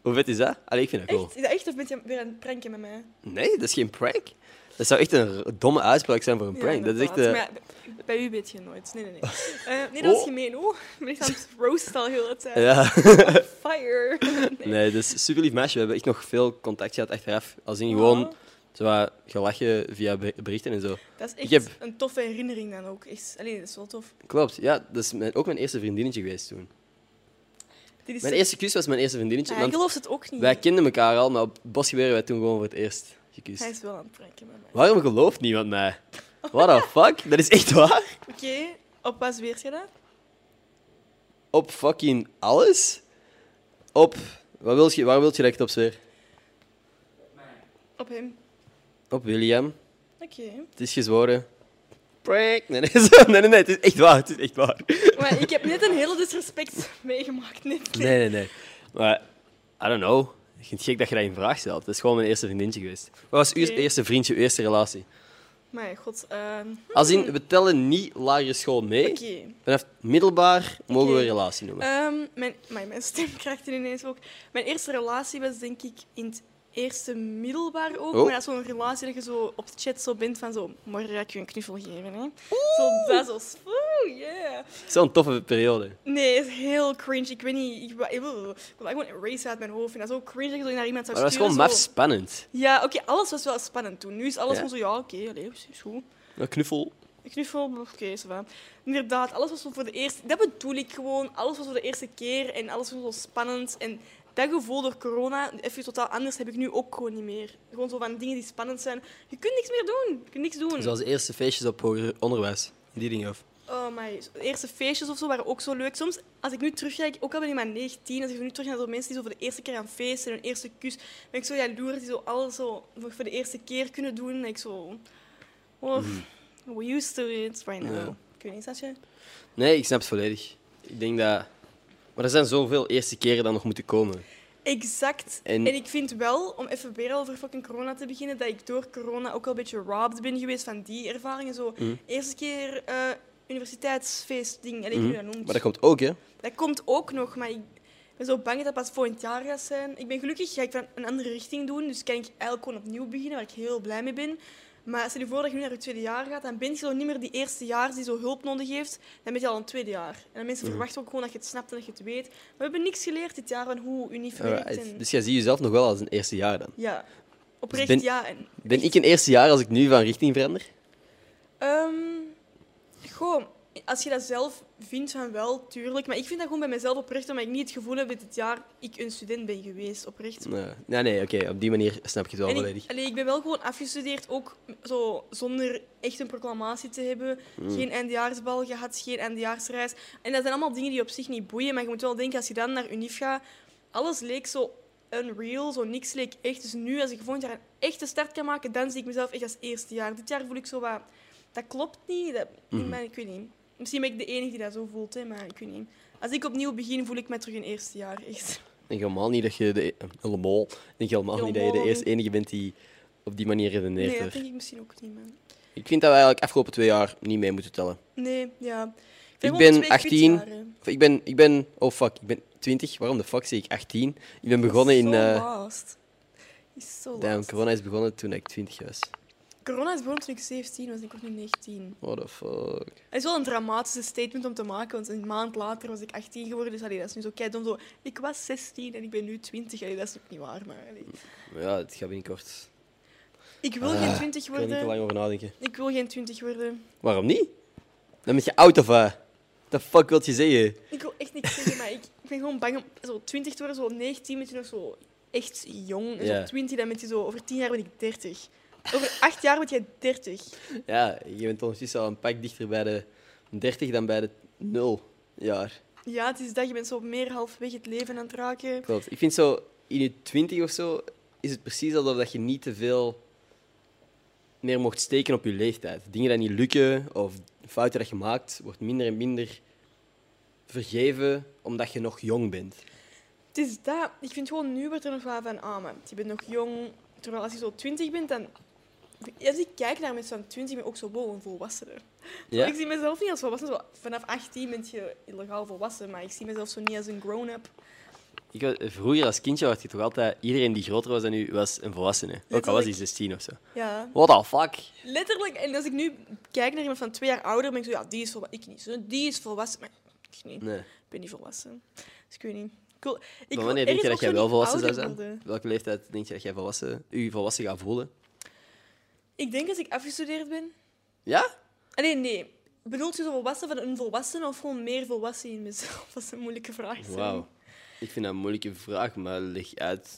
Hoe vet is dat? Allee, ik vind dat cool. Echt? Is dat echt of ben je weer het pranken met mij? Nee, dat is geen prank. Dat zou echt een domme uitspraak zijn voor een prank. Ja, dat is echt... eh, Maar bij u weet je nooit. Nee, nee, nee. Eh, nee, dat is Oh. gemeen. Oh, ik ben aan het roosten al heel de tijd. ja. Fire. Nee. Nee, dus super lief meisje. We hebben echt nog veel contact gehad achteraf. Als in gewoon Oh. Zo wat gelachen via be- berichten en zo. Dat is echt heb- een toffe herinnering dan ook. Echt, allee, dat is wel tof. Klopt, ja. Dat is mijn, ook mijn eerste vriendinnetje geweest toen. Dit is Mijn eerste kus was mijn eerste vriendinnetje. Ik geloof het ook niet. wij kenden elkaar al, maar op Bosgebeuren wij toen gewoon voor het eerst gekust. Hij is wel aan het pranken met mij. Waarom gelooft niemand mij? What the fuck? Dat is echt waar? Oké, op wat zweert je dat? Op fucking alles? Op... Wat wil je, waar wil je dat ik het op zweer? Op hem. Op William. Oké. Het is gezworen. Prank. Nee, nee, nee, nee, nee, het is echt waar. Het is echt waar. Maar ik heb net een hele disrespect meegemaakt. Net. Nee, nee, nee. Maar, I don't know. Ik vind het gek dat je dat in vraag stelt. Het is gewoon mijn eerste vriendinnetje geweest. Wat was uw eerste vriendje, uw eerste relatie? Maar god. ehm, Als in, we tellen niet lagere school mee. Oké. Vanaf middelbaar mogen we een relatie noemen. Ehm, mijn, mijn stem krijgt er ineens ook. Mijn eerste relatie was denk ik in het eerste middelbaar ook. Oh. Maar dat is zo'n relatie dat je zo op de chat zo bent van zo... Morgen ga ik je een knuffel geven, hè. Zo, dat is zo... Oeh, yeah. Zo'n toffe periode. Nee, het is heel cringe. Ik weet niet... Ik, wil- ik gewoon erase uit mijn hoofd. En dat is zo cringe dat je zo naar iemand zou Maar dat was sturen. gewoon maf zo. spannend. Ja, oké, alles was wel spannend toen. Nu is alles Ja? gewoon zo, ja, oké, allee, is is goed. Een knuffel. Een knuffel, oké, ça va. Inderdaad, alles was zo voor de eerste... Dat bedoel ik gewoon. Alles was voor de eerste keer en alles was zo spannend. En dat gevoel door corona, even totaal anders, heb ik nu ook gewoon niet meer. Gewoon zo van dingen die spannend zijn. Je kunt niks meer doen. Je kunt niks doen. Zoals de eerste feestjes op hoger onderwijs. Die dingen of. Oh my, de eerste feestjes of zo waren ook zo leuk. Soms, als ik nu terugkijk, ook al ben ik maar 19, als ik nu terug naar zo mensen die zo voor de eerste keer aan feesten, hun eerste kus, ben ik zo jaloers die zo alles zo voor de eerste keer kunnen doen. En ik zo... Oh, we used to it right now. Ja. Ik weet niet, je? Nee, ik snap het volledig. Ik denk dat... Maar er zijn zoveel eerste keren dan nog moeten komen. Exact. En- En... ik vind wel, om even weer over fucking corona te beginnen, dat ik door corona ook wel een beetje robbed ben geweest van die ervaringen. Zo, Mhm. eerste keer eh universiteitsfeestding, allee, Mhm. hoe je dat noemt. Maar dat komt ook, hè. Dat komt ook nog, maar ik ben zo bang dat dat pas volgend jaar gaat zijn. Ik ben gelukkig, ga ik van een andere richting doen, dus kan ik eigenlijk gewoon opnieuw beginnen, waar ik heel blij mee ben. Maar stel je voor dat je nu naar je tweede jaar gaat, dan ben je zo niet meer die eerste jaar die zo hulp nodig heeft. Dan ben je al een tweede jaar. En dan mensen verwachten ook gewoon dat je het snapt en dat je het weet. Maar we hebben niks geleerd dit jaar van hoe UNIF werkt. En... Dus jij ziet jezelf nog wel als een eerste jaar dan. Ja, oprecht ben- ja. En Ben ik een eerste jaar als ik nu van richting verander? Ehm, goh, als je dat zelf vindt van wel, tuurlijk. Maar ik vind dat gewoon bij mezelf oprecht, omdat ik niet het gevoel heb dat dit jaar ik een student ben geweest, oprecht. Nee, nee, nee oké, op die manier snap ik het wel En volledig. ik, allee, ik ben wel gewoon afgestudeerd, ook zo zonder echt een proclamatie te hebben. Mm. Geen eindejaarsbal gehad, geen eindejaarsreis. En dat zijn allemaal dingen die op zich niet boeien. Maar je moet wel denken, als je dan naar UNIF gaat, alles leek zo unreal, zo niks leek echt. Dus nu, als ik volgend jaar een echte start kan maken, dan zie ik mezelf echt als eerste jaar. Dit jaar voel ik zo wat... Dat klopt niet. Dat, ik, ben- ik weet niet. Misschien ben ik de enige die dat zo voelt, hè, maar ik weet niet. Als ik opnieuw begin, voel ik me terug in eerste jaar, echt. Ik denk helemaal niet dat je de, helemaal, denk helemaal niet dat je de eerste enige bent die op die manier redeneert. Nee, dat denk ik misschien ook niet, man. Ik vind dat we eigenlijk afgelopen twee jaar niet mee moeten tellen. Nee, ja. Ik ben gewoon twee 18. kutjaren. Of Ik ben, ik ben, oh fuck, ik ben 20. Waarom de fuck zeg ik 18? Ik ben begonnen in. Zo last. Is zo damn, corona is begonnen toen ik 20 was. Corona is begonnen toen ik 17 was, ik was nu 19. What the fuck. Het is wel een dramatische statement om te maken, want een maand later was ik 18 geworden. Dus allee, dat is nu zo keidom zo. Ik was 16 en ik ben nu 20. Allee, dat is ook niet waar, maar allee. Ja, het gaat binnenkort. Ik wil Ah, geen 20 Ik kan er niet te worden. lang over nadenken. Ik wil geen 20 worden. Waarom niet? Dan ben je oud of wat? The fuck wil je zeggen? Ik wil echt niks zeggen, maar ik, ik ben gewoon bang om zo 20 te worden. Zo 19 ben je nog zo echt jong. En zo 20, dan ben je zo... Over 10 jaar ben ik 30. Over 8 jaar ben jij 30. Ja, je bent ondertussen al een pak dichter bij de 30 dan bij de 0 jaar. Ja, het is dat. Je bent zo meer halfweg het leven aan het raken. Klopt. Ik vind zo, in je 20 of zo, is het precies alsof dat je niet te veel meer mocht steken op je leeftijd. Dingen die niet lukken of fouten dat je maakt, wordt minder en minder vergeven omdat je nog jong bent. Het is dat. Ik vind gewoon, nu wordt er nog wel van, ah, maar je bent nog jong. Terwijl als je zo 20 bent, dan... Als ik kijk naar mensen van 20, ben ik ook zo wow, een volwassene. Ja? Ik zie mezelf niet als volwassen. Zo, vanaf 18 ben je illegaal volwassen, maar ik zie mezelf zo niet als een grown-up. Ik, was- vroeger als kindje was je toch altijd... Iedereen die groter was dan u, was een volwassene. Ook al was hij Letterlijk. 16 of zo. Ja, What the fuck? letterlijk. En als ik nu kijk naar iemand van twee jaar ouder, ben ik zo, ja, die is volwassen. Ik niet. Zo, die is volwassen, maar ik niet. Nee. Ik ben niet volwassen. Dus ik weet niet. Cool. Ik Maar wanneer denk je dat jij wel volwassen zou zijn? Welke leeftijd denk je dat jij volwassen, u volwassen gaat voelen? Ik denk als ik afgestudeerd ben. Ja? Allee, nee. Bedoelt je zo volwassen van een volwassene of gewoon meer volwassen in mezelf? Dat is een moeilijke vraag. Wauw. Ik vind dat een moeilijke vraag, maar leg uit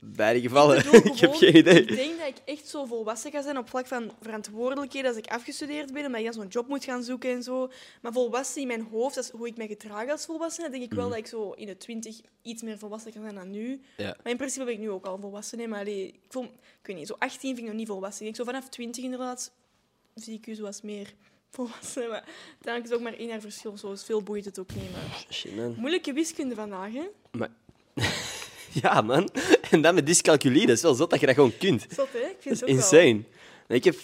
beide gevallen. Ik, bedoel ik heb gewoon, geen idee. Ik denk dat ik echt zo volwassen ga zijn op vlak van verantwoordelijkheden als ik afgestudeerd ben, omdat ik dan zo'n job moet gaan zoeken en zo. Maar volwassen in mijn hoofd, dat is hoe ik mij gedraag als volwassene, denk ik Mhm. wel dat ik zo in de twintig iets meer volwassen kan zijn dan nu. Ja. Maar in principe ben ik nu ook al volwassen. Hè, maar allee, ik, voel, ik weet niet, zo 18 vind ik nog niet volwassen. Ik denk zo vanaf 20 inderdaad zie ik u zoals meer volwassen. Maar uiteindelijk is het ook maar één jaar verschil. Zo is veel boeit het ook niet. Maar... Shit, man. Moeilijke wiskunde vandaag, hè? Maar... ja, man. En dan met dyscalculie, dat is wel zot dat je dat gewoon kunt. Zot, hè? Ik Dat vind is het ook insane. Nee, Ik, heb...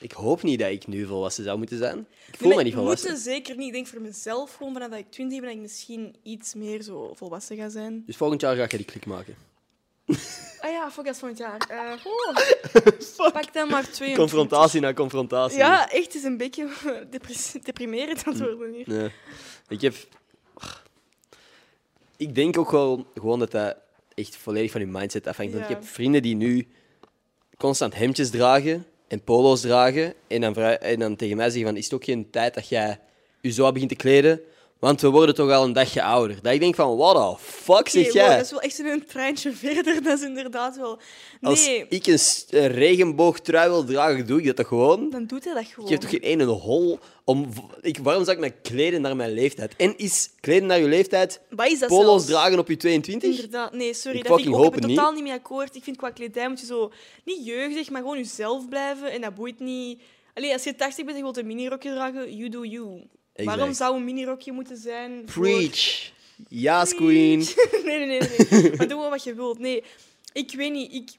ik hoop niet dat ik nu volwassen zou moeten zijn. Ik voel Nee, me niet volwassen. Moeten zeker niet. Ik denk voor mezelf, gewoon vanaf dat ik 20 ben, dat ik misschien iets meer zo volwassen ga zijn. Dus volgend jaar ga je die klik maken. Ah ja, fuck, dat is volgend jaar. Eh, oh. Pak dan maar twee. Confrontatie na confrontatie. Ja, echt, het is een beetje depres- deprimerend aan het worden hier. Nee. Ik heb... Ik denk ook wel gewoon dat dat echt volledig van je mindset afhangt. Want ik heb vrienden die nu constant hemdjes dragen en polo's dragen en dan, en dan tegen mij zeggen van, is het ook geen tijd dat jij je zo begint te kleden? Want we worden toch al een dagje ouder. Dat ik denk van, what the fuck zeg Oké, wow, jij? dat is wel echt een treintje verder. Dat is inderdaad wel... Als ik een, regenboogtrui wil dragen, doe ik dat toch gewoon? dan doet hij dat gewoon. Ik heb toch geen ene hol om... Ik, waarom zou ik me kleden naar mijn leeftijd? En is kleden naar je leeftijd Wat is dat polo's zelfs? dragen op je 22? Inderdaad. Nee, sorry. Ik dat vind ik ook. Ik ben totaal niet mee akkoord. Ik vind qua kledij moet je zo... Niet jeugdig, maar gewoon jezelf blijven. En dat boeit niet... Allee, als je 80 bent en je wilt een minirokje dragen, you do you. Exact. Waarom zou een minirokje moeten zijn voor- Preach. Yes, queen. nee, nee, nee. nee. maar doe gewoon wat je wilt. Nee, ik weet niet. Ik...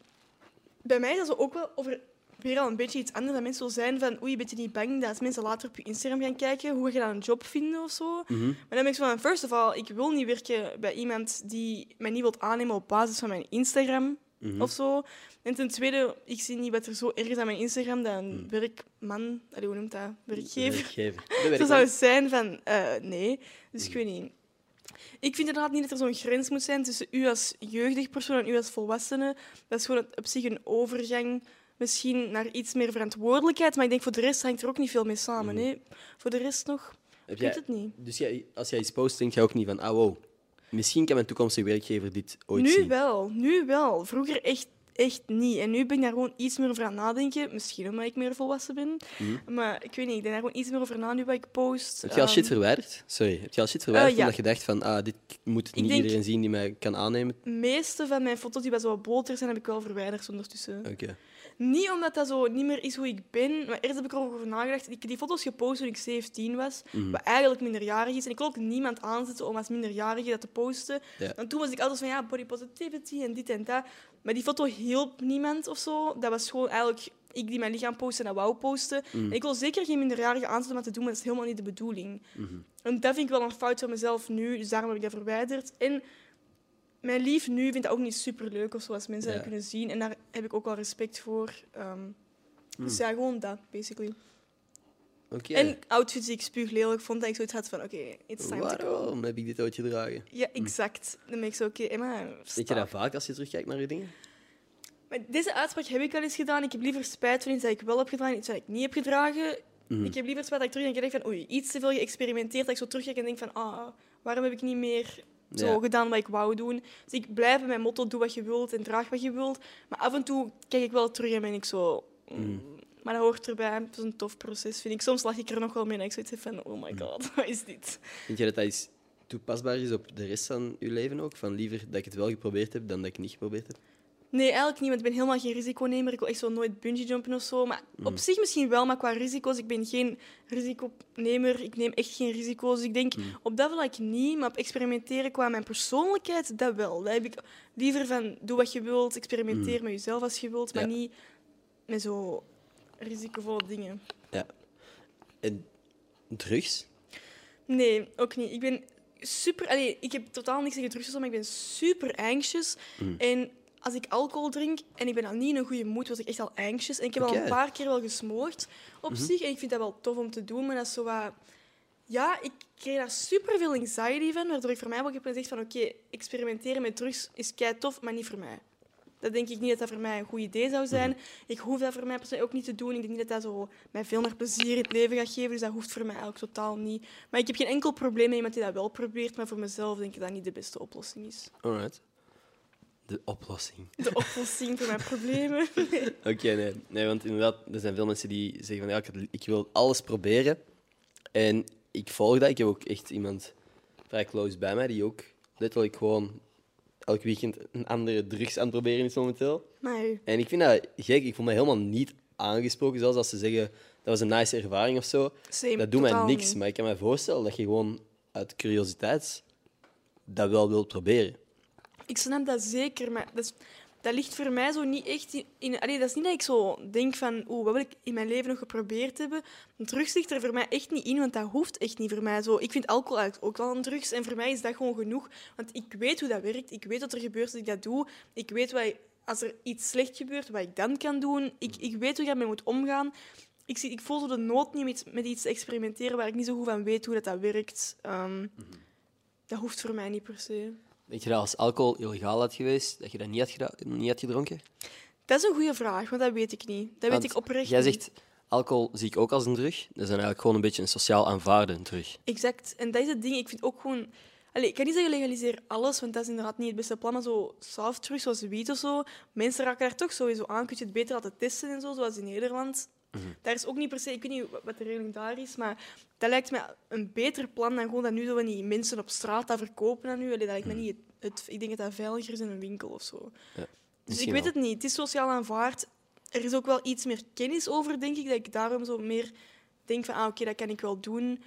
Bij mij is dat ook wel over weer al een beetje iets anders. Dat mensen zo zijn van, oei, ben je niet bang dat als mensen later op je Instagram gaan kijken, hoe ga je dan een job vinden of zo? Mhm. Maar dan ben ik zo van, first of all, ik wil niet werken bij iemand die mij niet wil aannemen op basis van mijn Instagram Mhm. of zo. En ten tweede, ik zie niet wat er zo erg is aan mijn Instagram dat een Mhm. werkman, allee, hoe noemt dat? Werkgever. Werkgever. Dat Zo zou het zijn van, eh, nee. Dus ik weet niet. Ik vind inderdaad niet dat er zo'n grens moet zijn tussen u als jeugdig persoon en u als volwassene. Dat is gewoon op zich een overgang misschien naar iets meer verantwoordelijkheid. Maar ik denk voor de rest hangt er ook niet veel mee samen. Mhm. hè. Voor de rest nog. Heb Ik weet het niet. Dus jij, als jij iets post, denk je ook niet van, ah wow, misschien kan mijn toekomstige werkgever dit ooit Nu zien. wel, nu wel. Vroeger echt, echt niet. En nu ben ik daar gewoon iets meer over aan nadenken. Misschien omdat ik meer volwassen ben. Maar ik weet niet, ik denk daar gewoon iets meer over na nu wat ik post. Mhm. Heb je al shit Ehm, verwijderd? Sorry, heb je al shit verwijderd ja. omdat je dacht van, ah, dit moet niet iedereen zien die mij kan aannemen? De meeste van mijn foto's die bij zo boter zijn, heb ik wel verwijderd ondertussen. Oké. Niet omdat dat zo niet meer is hoe ik ben, maar eerst heb ik erover nagedacht. Ik heb die foto's gepost toen ik 17 was, Mhm. wat eigenlijk minderjarig is. En ik wil ook niemand aanzetten om als minderjarige dat te posten. Ja. Want toen was ik altijd van ja, body positivity en dit en dat. Maar die foto hielp niemand of zo. Dat was gewoon eigenlijk ik die mijn lichaam postte en dat wou posten. Mhm. En ik wil zeker geen minderjarige aanzetten om dat te doen, maar dat is helemaal niet de bedoeling. En dat vind ik wel een fout van mezelf nu, dus daarom heb ik dat verwijderd. En mijn lief nu vindt dat ook niet super leuk of zo als mensen Ja. dat kunnen zien. En daar heb ik ook wel respect voor. Ehm, Dus ja, gewoon dat, basically. Oké. En outfits die ik spuug lelijk vond, dat ik zoiets had van, oké, it's time to go. Waarom heb ik dit ooit gedragen? Ja, exact. Dan ben ik zo, oké, Emma, Denk je dat vaak als je terugkijkt naar je dingen? Maar deze uitspraak heb ik al eens gedaan. Ik heb liever spijt van iets dat ik wel heb gedaan, iets dat ik niet heb gedragen. Mhm. Ik heb liever spijt dat ik terug en denk van, oei, iets te veel geëxperimenteerd, dat ik zo terugkijk en denk van, ah, waarom heb ik niet meer zo Ja. gedaan wat ik wou doen? Dus ik blijf bij mijn motto, doe wat je wilt en draag wat je wilt. Maar af en toe kijk ik wel terug en ben ik zo... mm, Maar dat hoort erbij. Het is een tof proces, vind ik. Soms lach ik er nog wel mee en ik zoiets van, oh my god, wat is dit? Denk je dat dat iets toepasbaar is op de rest van je leven ook? Van liever dat ik het wel geprobeerd heb dan dat ik het niet geprobeerd heb? Nee, eigenlijk niet, want ik ben helemaal geen risiconemer. Ik wil echt zo nooit bungee jumpen of zo. Maar op zich misschien wel, maar qua risico's, ik ben geen risiconemer. Ik neem echt geen risico's. Ik denk op dat vlak niet, maar op experimenteren qua mijn persoonlijkheid, dat wel. Dat heb ik liever van, doe wat je wilt, experimenteer met jezelf als je wilt, maar Ja. niet met zo risicovolle dingen. Ja. En drugs? Nee, ook niet. Ik ben super... Allee, ik heb totaal niks tegen drugs, maar ik ben super anxious. Mm. En als ik alcohol drink en ik ben dan niet in een goede moed, was ik echt al anxious. En ik heb al. Mhm. een paar keer wel gesmoord op zich. En ik vind dat wel tof om te doen, maar dat is zo wat... Ja, ik kreeg daar super veel anxiety van, waardoor ik voor mij ook heb gezegd van oké, experimenteren met drugs is kei tof, maar niet voor mij. Dat denk ik niet dat dat voor mij een goed idee zou zijn. Mhm. Ik hoef dat voor mij persoonlijk ook niet te doen. Ik denk niet dat dat zo mij veel meer plezier in het leven gaat geven. Dus dat hoeft voor mij ook totaal niet. Maar ik heb geen enkel probleem met iemand die dat wel probeert. Maar voor mezelf denk ik dat niet de beste oplossing is. Alright. De oplossing. De oplossing voor mijn problemen. Nee. Oké, nee. nee. Want inderdaad, er zijn veel mensen die zeggen van ja, ik, ik wil alles proberen. En ik volg dat. Ik heb ook echt iemand vrij close bij mij die ook letterlijk gewoon elk weekend een andere drugs aan het proberen is momenteel. Maar En ik vind dat gek. Ik voel me helemaal niet aangesproken, zelfs als ze zeggen dat was een nice ervaring of zo. same, Dat doet mij niks, niet. maar ik kan me voorstellen dat je gewoon uit curiositeit dat wel wilt proberen. Ik snap dat zeker, maar dat, is- dat ligt voor mij zo niet echt in... in allee, dat is niet dat ik zo denk van, oeh, wat wil ik in mijn leven nog geprobeerd hebben? Drugs ligt er voor mij echt niet in, want dat hoeft echt niet voor mij. Zo, ik vind alcohol eigenlijk ook wel een drugs en voor mij is dat gewoon genoeg. Want ik weet hoe dat werkt, ik weet wat er gebeurt als ik dat doe. Ik weet wat, als er iets slecht gebeurt, wat ik dan kan doen. Ik, ik weet hoe ik daarmee moet omgaan. Ik, zie, ik voel zo de nood niet met, met iets te experimenteren waar ik niet zo goed van weet hoe dat, dat werkt. Ehm, Dat hoeft voor mij niet per se. Denk je dat als alcohol illegaal had geweest, dat je dat niet had, niet had gedronken? Dat is een goede vraag, want dat weet ik niet. Dat Want weet ik oprecht Jij zegt, alcohol zie ik ook als een drug. Dat is dan eigenlijk gewoon een beetje een sociaal aanvaarde drug. Exact. En dat is het ding. Ik vind ook gewoon... Allee, ik kan niet zeggen legaliseer alles, want dat is inderdaad niet het beste plan. Maar zo soft drugs, zoals wiet of zo, mensen raken daar toch sowieso aan. Kun je het beter laten testen en zo, zoals in Nederland. Daar is ook niet per se... Ik weet niet wat- de regeling daar is, maar dat lijkt me een beter plan dan gewoon dat nu zo van die mensen op straat dat verkopen aan u. Allee, dat lijkt me niet het, het- Ik denk dat dat veiliger is in een winkel of zo. Dus ik weet wel. het niet. Het is sociaal aanvaard. Er is ook wel iets meer kennis over, denk ik, dat ik daarom zo meer denk van, ah, oké, dat kan ik wel doen.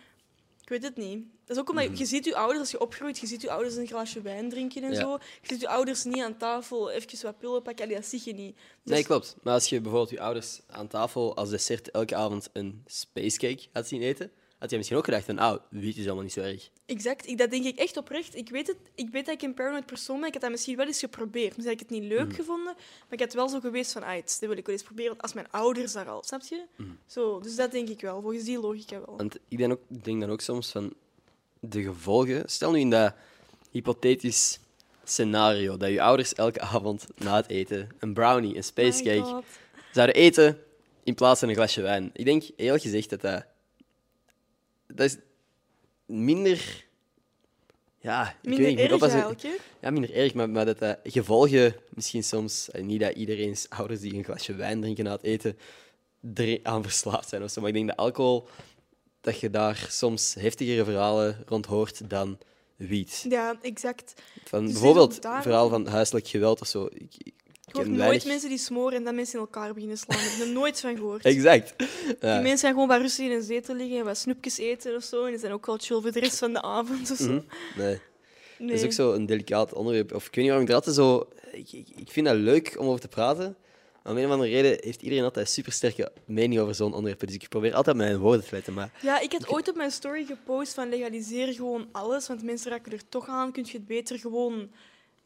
Ik weet het niet. Dat is ook omdat je- Mhm. je ziet je ouders, als je opgroeit, je ziet je ouders een glaasje wijn drinken en Ja. zo. Je ziet je ouders niet aan tafel even wat pillen pakken. Allee, dat zie je niet. Dus Nee, klopt. Maar als je bijvoorbeeld je ouders aan tafel als dessert elke avond een spacecake had zien eten, had je misschien ook gedacht van, ah, wiet is allemaal niet zo erg. Exact. Ik, dat denk ik echt oprecht. Ik weet, het, ik weet dat ik een paranoid persoon ben. Ik had dat misschien wel eens geprobeerd. Misschien had ik het niet leuk gevonden, maar ik had wel zo geweest van, ah, dit wil ik wel eens proberen, als mijn ouders daar al, snap je? Zo, dus dat denk ik wel, volgens die logica wel. Want ik denk, ook, denk dan ook soms van de gevolgen. Stel nu in dat hypothetisch scenario dat je ouders elke avond na het eten een brownie, een My spacecake zouden eten in plaats van een glasje wijn. Ik denk eerlijk gezegd dat dat. Dat is, minder... Ja, ik Minder weet niet, erg? Ja, minder erg, maar, maar dat dat gevolgen misschien soms... eh, Niet dat iedereen's ouders die een glasje wijn drinken na het eten aan verslaafd zijn of zo. Maar ik denk dat alcohol, dat je daar soms heftigere verhalen rond hoort dan wiet. Ja, exact. Van Dus bijvoorbeeld ook daar- verhaal van huiselijk geweld of zo. Ik, ik Hoort ken nooit weinig- mensen die smoren en dan mensen in elkaar beginnen slaan. Daar heb ik er nooit van gehoord. Exact. Die mensen gaan gewoon wat rustig in een zetel liggen en wat snoepjes eten of zo. En die zijn ook wel chill voor de rest van de avond of zo. Mhm. Nee. Nee. Dat is ook zo een delicaat onderwerp. Of ik weet niet waarom ik er altijd zo... Ik, ik, ik vind dat leuk om over te praten. Maar om een of andere reden heeft iedereen altijd een supersterke mening over zo'n onderwerp. Dus ik probeer altijd mijn woorden te letten. Maar Ja, ik had ooit op mijn story gepost van legaliseer gewoon alles, want mensen raken er toch aan. Kun je het beter gewoon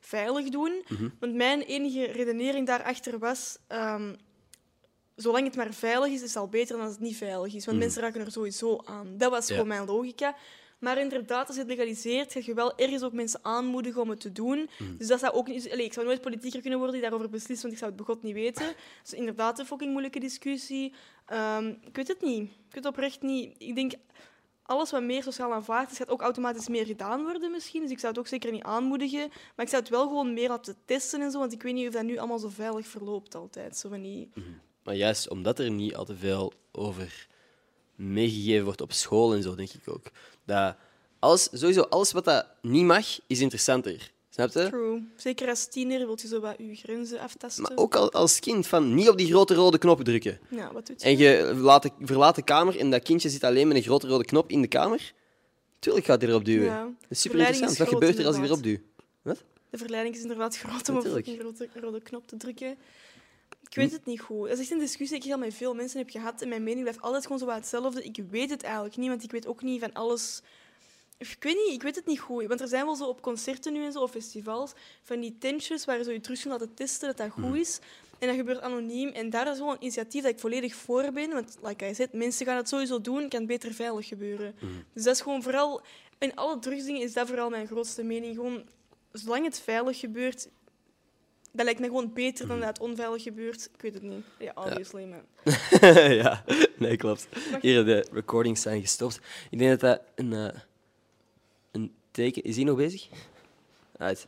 veilig doen? Mhm. Want mijn enige redenering daarachter was, ehm, zolang het maar veilig is, is het al beter dan als het niet veilig is. Want mensen raken er sowieso aan. Dat was Mhm. Ja. gewoon mijn logica. Maar inderdaad, als je het legaliseert, ga je wel ergens ook mensen aanmoedigen om het te doen. Mhm. Dus dat zou ook niet... Allee, ik zou nooit politieker kunnen worden die daarover beslist, want ik zou het begot niet weten. Dus inderdaad een fucking moeilijke discussie. Ehm, ik weet het niet. Ik weet het oprecht niet. Ik denk, alles wat meer sociaal aanvaard is, gaat ook automatisch meer gedaan worden misschien. Dus ik zou het ook zeker niet aanmoedigen. Maar ik zou het wel gewoon meer laten testen en zo, want ik weet niet of dat nu allemaal zo veilig verloopt altijd. Zo van die... Maar juist omdat er niet al te veel over meegegeven wordt op school en zo, denk ik ook. Dat alles, sowieso alles wat dat niet mag, is interessanter. Snap je? True. Zeker als tiener wil je zo wat je grenzen aftasten. Maar ook al, als kind, van niet op die grote rode knop drukken. Ja, wat doet je? En je laat de, verlaat de kamer en dat kindje zit alleen met een grote rode knop in de kamer. Tuurlijk gaat hij erop duwen. Ja. Dat is super interessant. is Wat gebeurt er als ik erop duw? De verleiding is inderdaad groot om op een rode, rode knop te drukken. Ik weet het niet goed. Dat is echt een discussie die ik al met veel mensen heb gehad. En mijn mening blijft altijd gewoon zo wat hetzelfde. Ik weet het eigenlijk niet, want ik weet ook niet van alles... Ik weet niet, ik weet het niet goed. Want er zijn wel zo op concerten nu en zo, of festivals, van die tentjes waar je zo je terug laten testen dat dat goed is. En dat gebeurt anoniem. En daar is wel een initiatief dat ik volledig voor ben. Want, like I said, mensen gaan het sowieso doen, kan het beter veilig gebeuren. Dus dat is gewoon vooral... In alle drugsdingen is dat vooral mijn grootste mening. Gewoon, zolang het veilig gebeurt, dat lijkt me gewoon beter dan dat het onveilig gebeurt. Ik weet het niet. Ja, obviously, maar... ja, nee, klopt. Hier, de recordings zijn gestopt. Ik denk dat dat een, eh, teken... Is hij nog bezig? Uit.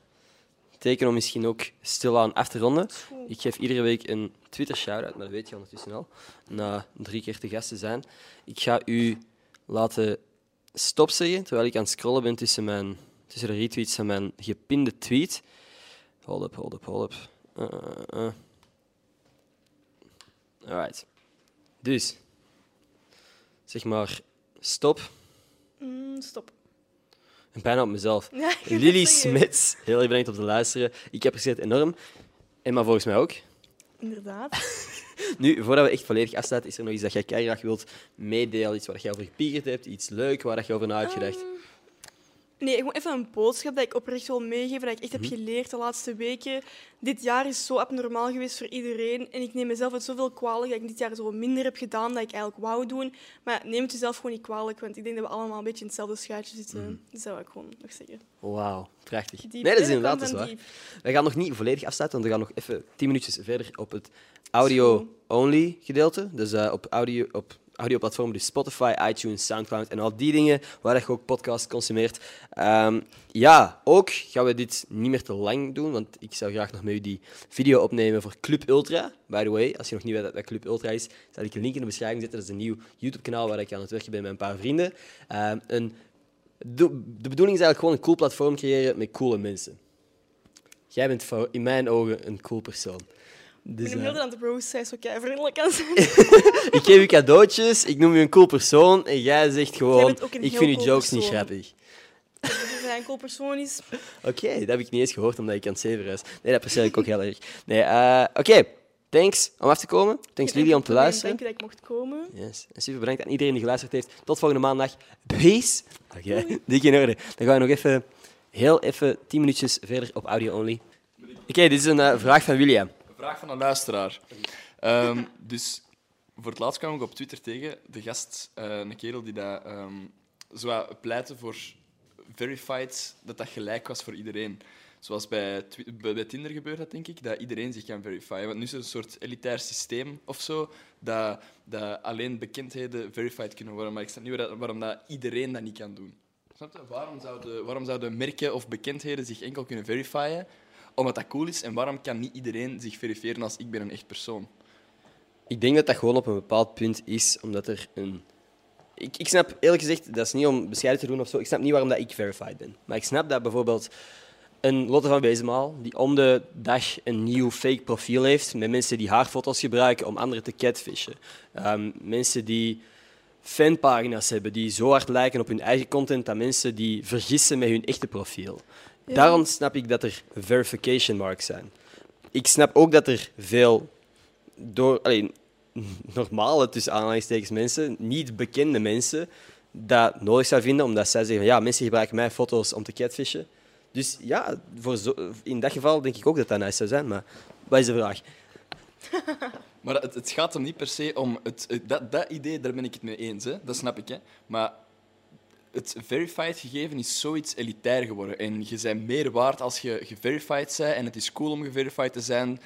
Teken om misschien ook stilaan af te ronden. Ik geef iedere week een Twitter shout-out, maar dat weet je ondertussen al. Na drie keer te gast te zijn. Ik ga u laten stop zeggen, terwijl ik aan het scrollen ben tussen, mijn, tussen de retweets van mijn gepinde tweet. Hold up, hold up, hold up. Uh, uh, uh. Alright. Dus, zeg maar, stop. Mm, stop. Bijna op mezelf. Ja, Lily. Smits, heel erg bedankt om te luisteren. Ik apprecieer het enorm. En maar volgens mij ook. Inderdaad. Nu, voordat we echt volledig afsluiten, is er nog iets dat jij graag wilt meedelen? Iets waar jij over gepiekerd hebt? Iets leuk waar je over na hebt gedacht? Ehm, Nee, gewoon even een boodschap dat ik oprecht wil meegeven, dat ik echt Mhm. heb geleerd de laatste weken. Dit jaar is zo abnormaal geweest voor iedereen. En ik neem mezelf het zoveel kwalijk dat ik dit jaar zo minder heb gedaan dan ik eigenlijk wou doen. Maar neem het jezelf gewoon niet kwalijk, want ik denk dat we allemaal een beetje in hetzelfde schuitje zitten. Mhm. Dat zou ik gewoon nog zeggen. Wauw, prachtig. Diep. Nee, dat is inderdaad dat is waar. diep. Wij gaan nog niet volledig afsluiten, want we gaan nog even tien minuutjes verder op het audio-only gedeelte. Dus eh, op, audio, op audioplatformen, dus Spotify, iTunes, Soundcloud en al die dingen waar je ook podcast consumeert. Ehm, ja, ook gaan we dit niet meer te lang doen, want ik zou graag nog met u die video opnemen voor Club Ultra. By the way, als je nog niet weet wat Club Ultra is, zal ik een link in de beschrijving zetten. Dat is een nieuw YouTube-kanaal waar ik aan het werken ben met een paar vrienden. Ehm, een, de, bedoeling is eigenlijk gewoon een cool platform creëren met coole mensen. Jij bent in mijn ogen een cool persoon. Ik Dus, ben eh, heel aan de zij is zo vriendelijk aan zijn. ik geef je cadeautjes, ik noem je een cool persoon en jij zegt gewoon: Ik vind je cool jokes niet grappig. Dat hij een cool persoon is. Oké, dat heb ik niet eens gehoord omdat ik aan het zeven was. Nee, dat apprecieer ik ook heel erg. Nee, eh, Oké, thanks om af te komen. Thanks Lily om te luisteren. Dank je dat ik mocht komen. Yes. En super bedankt aan iedereen die geluisterd heeft. Tot volgende maandag. Peace. Oké, dik in orde. Dan gaan we nog even, heel even, tien minuutjes verder op audio only. Oké, dit is een eh, vraag van William. Vraag van een luisteraar. Ehm, dus voor het laatst kwam ik op Twitter tegen de gast, eh, een kerel die dat, ehm, zo pleitte voor verified, dat dat gelijk was voor iedereen. Zoals bij, bij Tinder gebeurt dat, denk ik, dat iedereen zich kan verifyen. Want nu is er een soort elitair systeem of zo, dat, dat alleen bekendheden verified kunnen worden. Maar ik snap niet waarom, waarom dat iedereen dat niet kan doen. Snap je? Waarom zouden, waarom zouden merken of bekendheden zich enkel kunnen verifyen? Omdat dat cool is. En waarom kan niet iedereen zich verifiëren als ik ben een echt persoon? Ik denk dat dat gewoon op een bepaald punt is, omdat er een... Ik, ik snap, eerlijk gezegd, dat is niet om bescheiden te doen of zo, ik snap niet waarom dat ik verified ben. Maar ik snap dat bijvoorbeeld een Lotte van Wezenmaal, die om de dag een nieuw fake profiel heeft, met mensen die haar foto's gebruiken om anderen te catfishen. Ehm, mensen die fanpagina's hebben die zo hard lijken op hun eigen content dat mensen die vergissen met hun echte profiel. Ja. Daarom snap ik dat er verification marks zijn. Ik snap ook dat er veel door, alleen, normale, tussen aanhalingstekens, mensen, niet bekende mensen, dat nodig zou vinden, omdat zij zeggen, ja, mensen gebruiken mijn foto's om te catfishen. Dus ja, voor zo, in dat geval denk ik ook dat dat nice zou zijn, maar wat is de vraag? Maar het, het gaat er niet per se om... Het, het- dat, dat idee, daar ben ik het mee eens. Hè. Dat snap ik. Hè. Maar het verified gegeven is zoiets elitair geworden. En je bent meer waard als je geverified bent. En het is cool om geverified te zijn.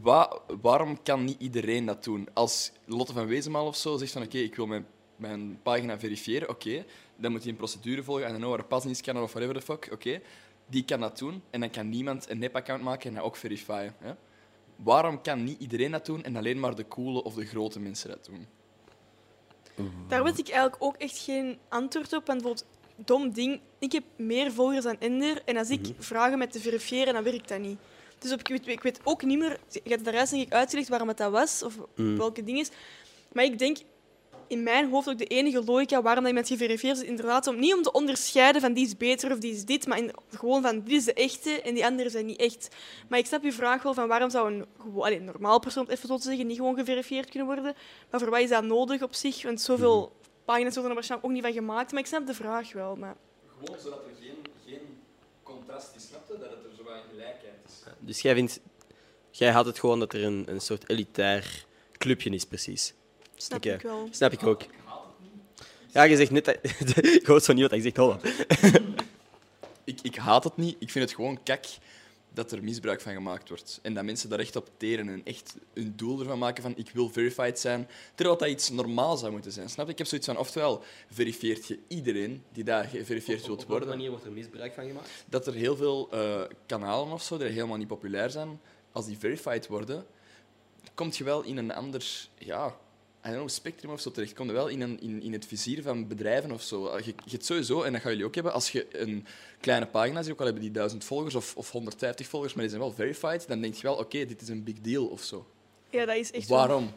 Wa- waarom kan niet iedereen dat doen? Als Lotte van Wezenmaal of zo zegt van... Oké, ik wil mijn, mijn pagina verifiëren. Oké, dan moet hij een procedure volgen. En dan waar een pasdienstscanner of whatever the fuck. Oké, die kan dat doen. En dan kan niemand een nep-account maken en dat ook verifyen. Hè. Waarom kan niet iedereen dat doen en alleen maar de coole of de grote mensen dat doen? Daar weet ik eigenlijk ook echt geen antwoord op. Want bijvoorbeeld, dom ding, ik heb meer volgers dan Ender. En als ik vragen met te verifiëren, dan werkt dat niet. Dus op, ik, weet, ik weet ook niet meer... Je hebt daar juist denk ik uitgelegd waarom het dat was, of welke ding is. Maar ik denk in mijn hoofd ook de enige logica waarom dat iemand geverifieerd is, inderdaad om, niet om te onderscheiden van die is beter of die is dit, maar in- gewoon van dit is de echte en die anderen zijn niet echt. Maar ik snap je vraag wel van waarom zou een, gewoon, allee, een normaal persoon, om het even zo te zeggen, niet gewoon geverifieerd kunnen worden. Maar voor wat is dat nodig op zich? Want zoveel pagina's worden er waarschijnlijk ook niet van gemaakt. Maar ik snap de vraag wel. Maar... Gewoon zodat er geen, geen contrast is, snap je? Dat het er zo een gelijkheid is. Dus jij vindt, jij had het gewoon dat er een, een soort elitair clubje is, precies. Snap Oké. ik wel. Snap ik ook. Ja, je zegt net dat... ik hoor zo niet wat hij zegt, hold op. Ik, ik haat het niet. Ik vind het gewoon kak dat er misbruik van gemaakt wordt. En dat mensen daar echt op teren en echt een doel ervan maken van ik wil verified zijn, terwijl dat iets normaal zou moeten zijn. Snap je? Ik heb zoiets van, oftewel verifieert je iedereen die daar geverifieerd wilt worden. manier wordt er misbruik van gemaakt? dat er heel veel eh, kanalen of zo, die helemaal niet populair zijn, als die verified worden, kom je wel in een ander ja, know, spectrum of zo terecht. Kom je wel in, een, in, in het vizier van bedrijven of zo. Je, je hebt sowieso, en dat gaan jullie ook hebben, als je een kleine pagina ziet, ook al hebben die duizend volgers of, of 150 volgers, maar die zijn wel verified, dan denk je wel, oké, dit is een big deal of zo. Ja, dat is echt wel- Waarom?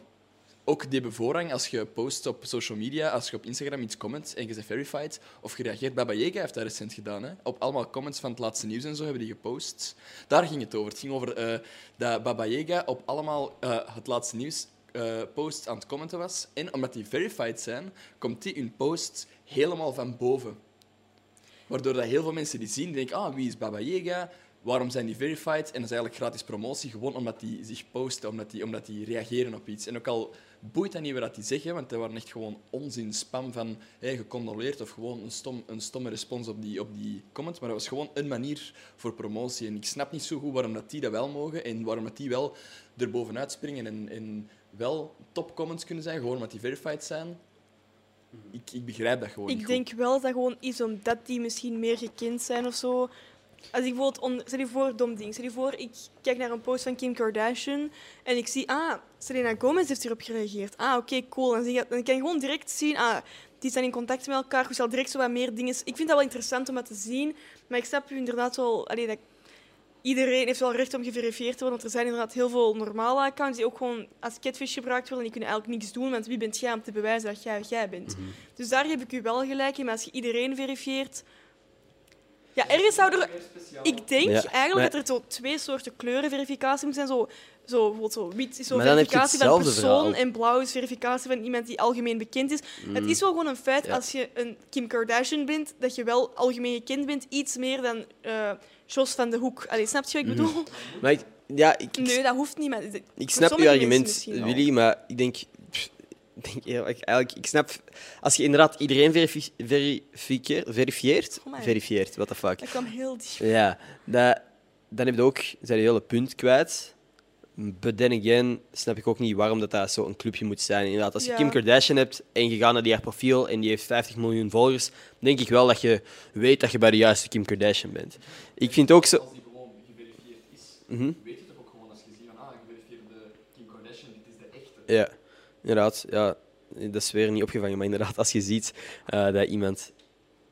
Ook die bevoorrang, als je post op social media, als je op Instagram iets comment en je bent verified, of je reageert, Baba Yaga heeft dat recent gedaan, hè? op allemaal comments van het laatste nieuws en zo hebben die gepost. Daar ging het over. Het ging over eh, dat Baba Yaga op allemaal eh, het laatste nieuws eh posts aan het commenten was. En omdat die verified zijn, komt die hun post helemaal van boven. Waardoor dat heel veel mensen die zien, denken, ah, wie is Baba Yaga? Waarom zijn die verified? En dat is eigenlijk gratis promotie, gewoon omdat die zich posten, omdat die, omdat die reageren op iets. En ook al boeit dat niet wat die zeggen, want dat waren echt gewoon onzin, spam van hey, gecondoleerd of gewoon een, stom, een stomme respons op die, op die comment. Maar dat was gewoon een manier voor promotie. En ik snap niet zo goed waarom dat die dat wel mogen en waarom dat die wel er bovenuit springen en, en wel topcomments kunnen zijn, gewoon omdat die verified zijn. Ik, ik begrijp dat gewoon niet Ik goed. denk wel dat dat gewoon is omdat die misschien meer gekend zijn of zo. Als ik bijvoorbeeld, on... stel je voor, dom ding. Stel je voor, ik kijk naar een post van Kim Kardashian en ik zie, ah, Selena Gomez heeft hierop gereageerd. Ah, oké, cool. Dan, zie je, dan kan je gewoon direct zien, ah, die zijn in contact met elkaar. Je zal direct zo wat meer dingen... Ik vind dat wel interessant om dat te zien, maar ik snap u inderdaad wel... Allee, dat... Iedereen heeft wel recht om geverifieerd te worden, want er zijn inderdaad heel veel normale accounts die ook gewoon als catfish gebruikt worden en die kunnen eigenlijk niks doen, want wie bent jij om te bewijzen dat jij jij bent? Dus daar heb ik u wel gelijk in, maar als je iedereen verifieert... Ja, ergens zou er... Ik denk Ja, eigenlijk maar- dat er zo twee soorten kleurenverificatie moet zijn. Zo, zo, zo wit is zo verificatie van hetzelfde persoon verhaal. en blauw is verificatie van iemand die algemeen bekend is. Het is wel gewoon een feit Ja. als je een Kim Kardashian bent, dat je wel algemeen gekend bent, iets meer dan eh Jos van de Hoek. Allee, snap je wat ik bedoel? Maar ik, ja, ik, Nee, dat hoeft niet. Maar ik snap je argument. Willy, maar ik denk... pff, denk eerlijk, eigenlijk, ik snap... Als je inderdaad iedereen verifi- verifieer- verifieert... Oh. Verifieert, what the fuck. Dat kwam heel diep. Ja, dat, dan heb je ook zijn je hele punt kwijt. But then again, snap ik ook niet waarom dat, dat zo'n clubje moet zijn. Inderdaad, als je Ja. Kim Kardashian hebt en je gaat naar die haar profiel en die heeft 50 miljoen volgers, denk ik wel dat je weet dat je bij de juiste Kim Kardashian bent. Ik vind ook zo... Als die gewoon geverifieerd is, Mhm. weet je toch ook gewoon als je ziet van ah, geverifieerde Kim Kardashian, dit is de echte. Ja, inderdaad. Ja, dat is weer niet opgevangen, maar inderdaad, als je ziet eh, dat iemand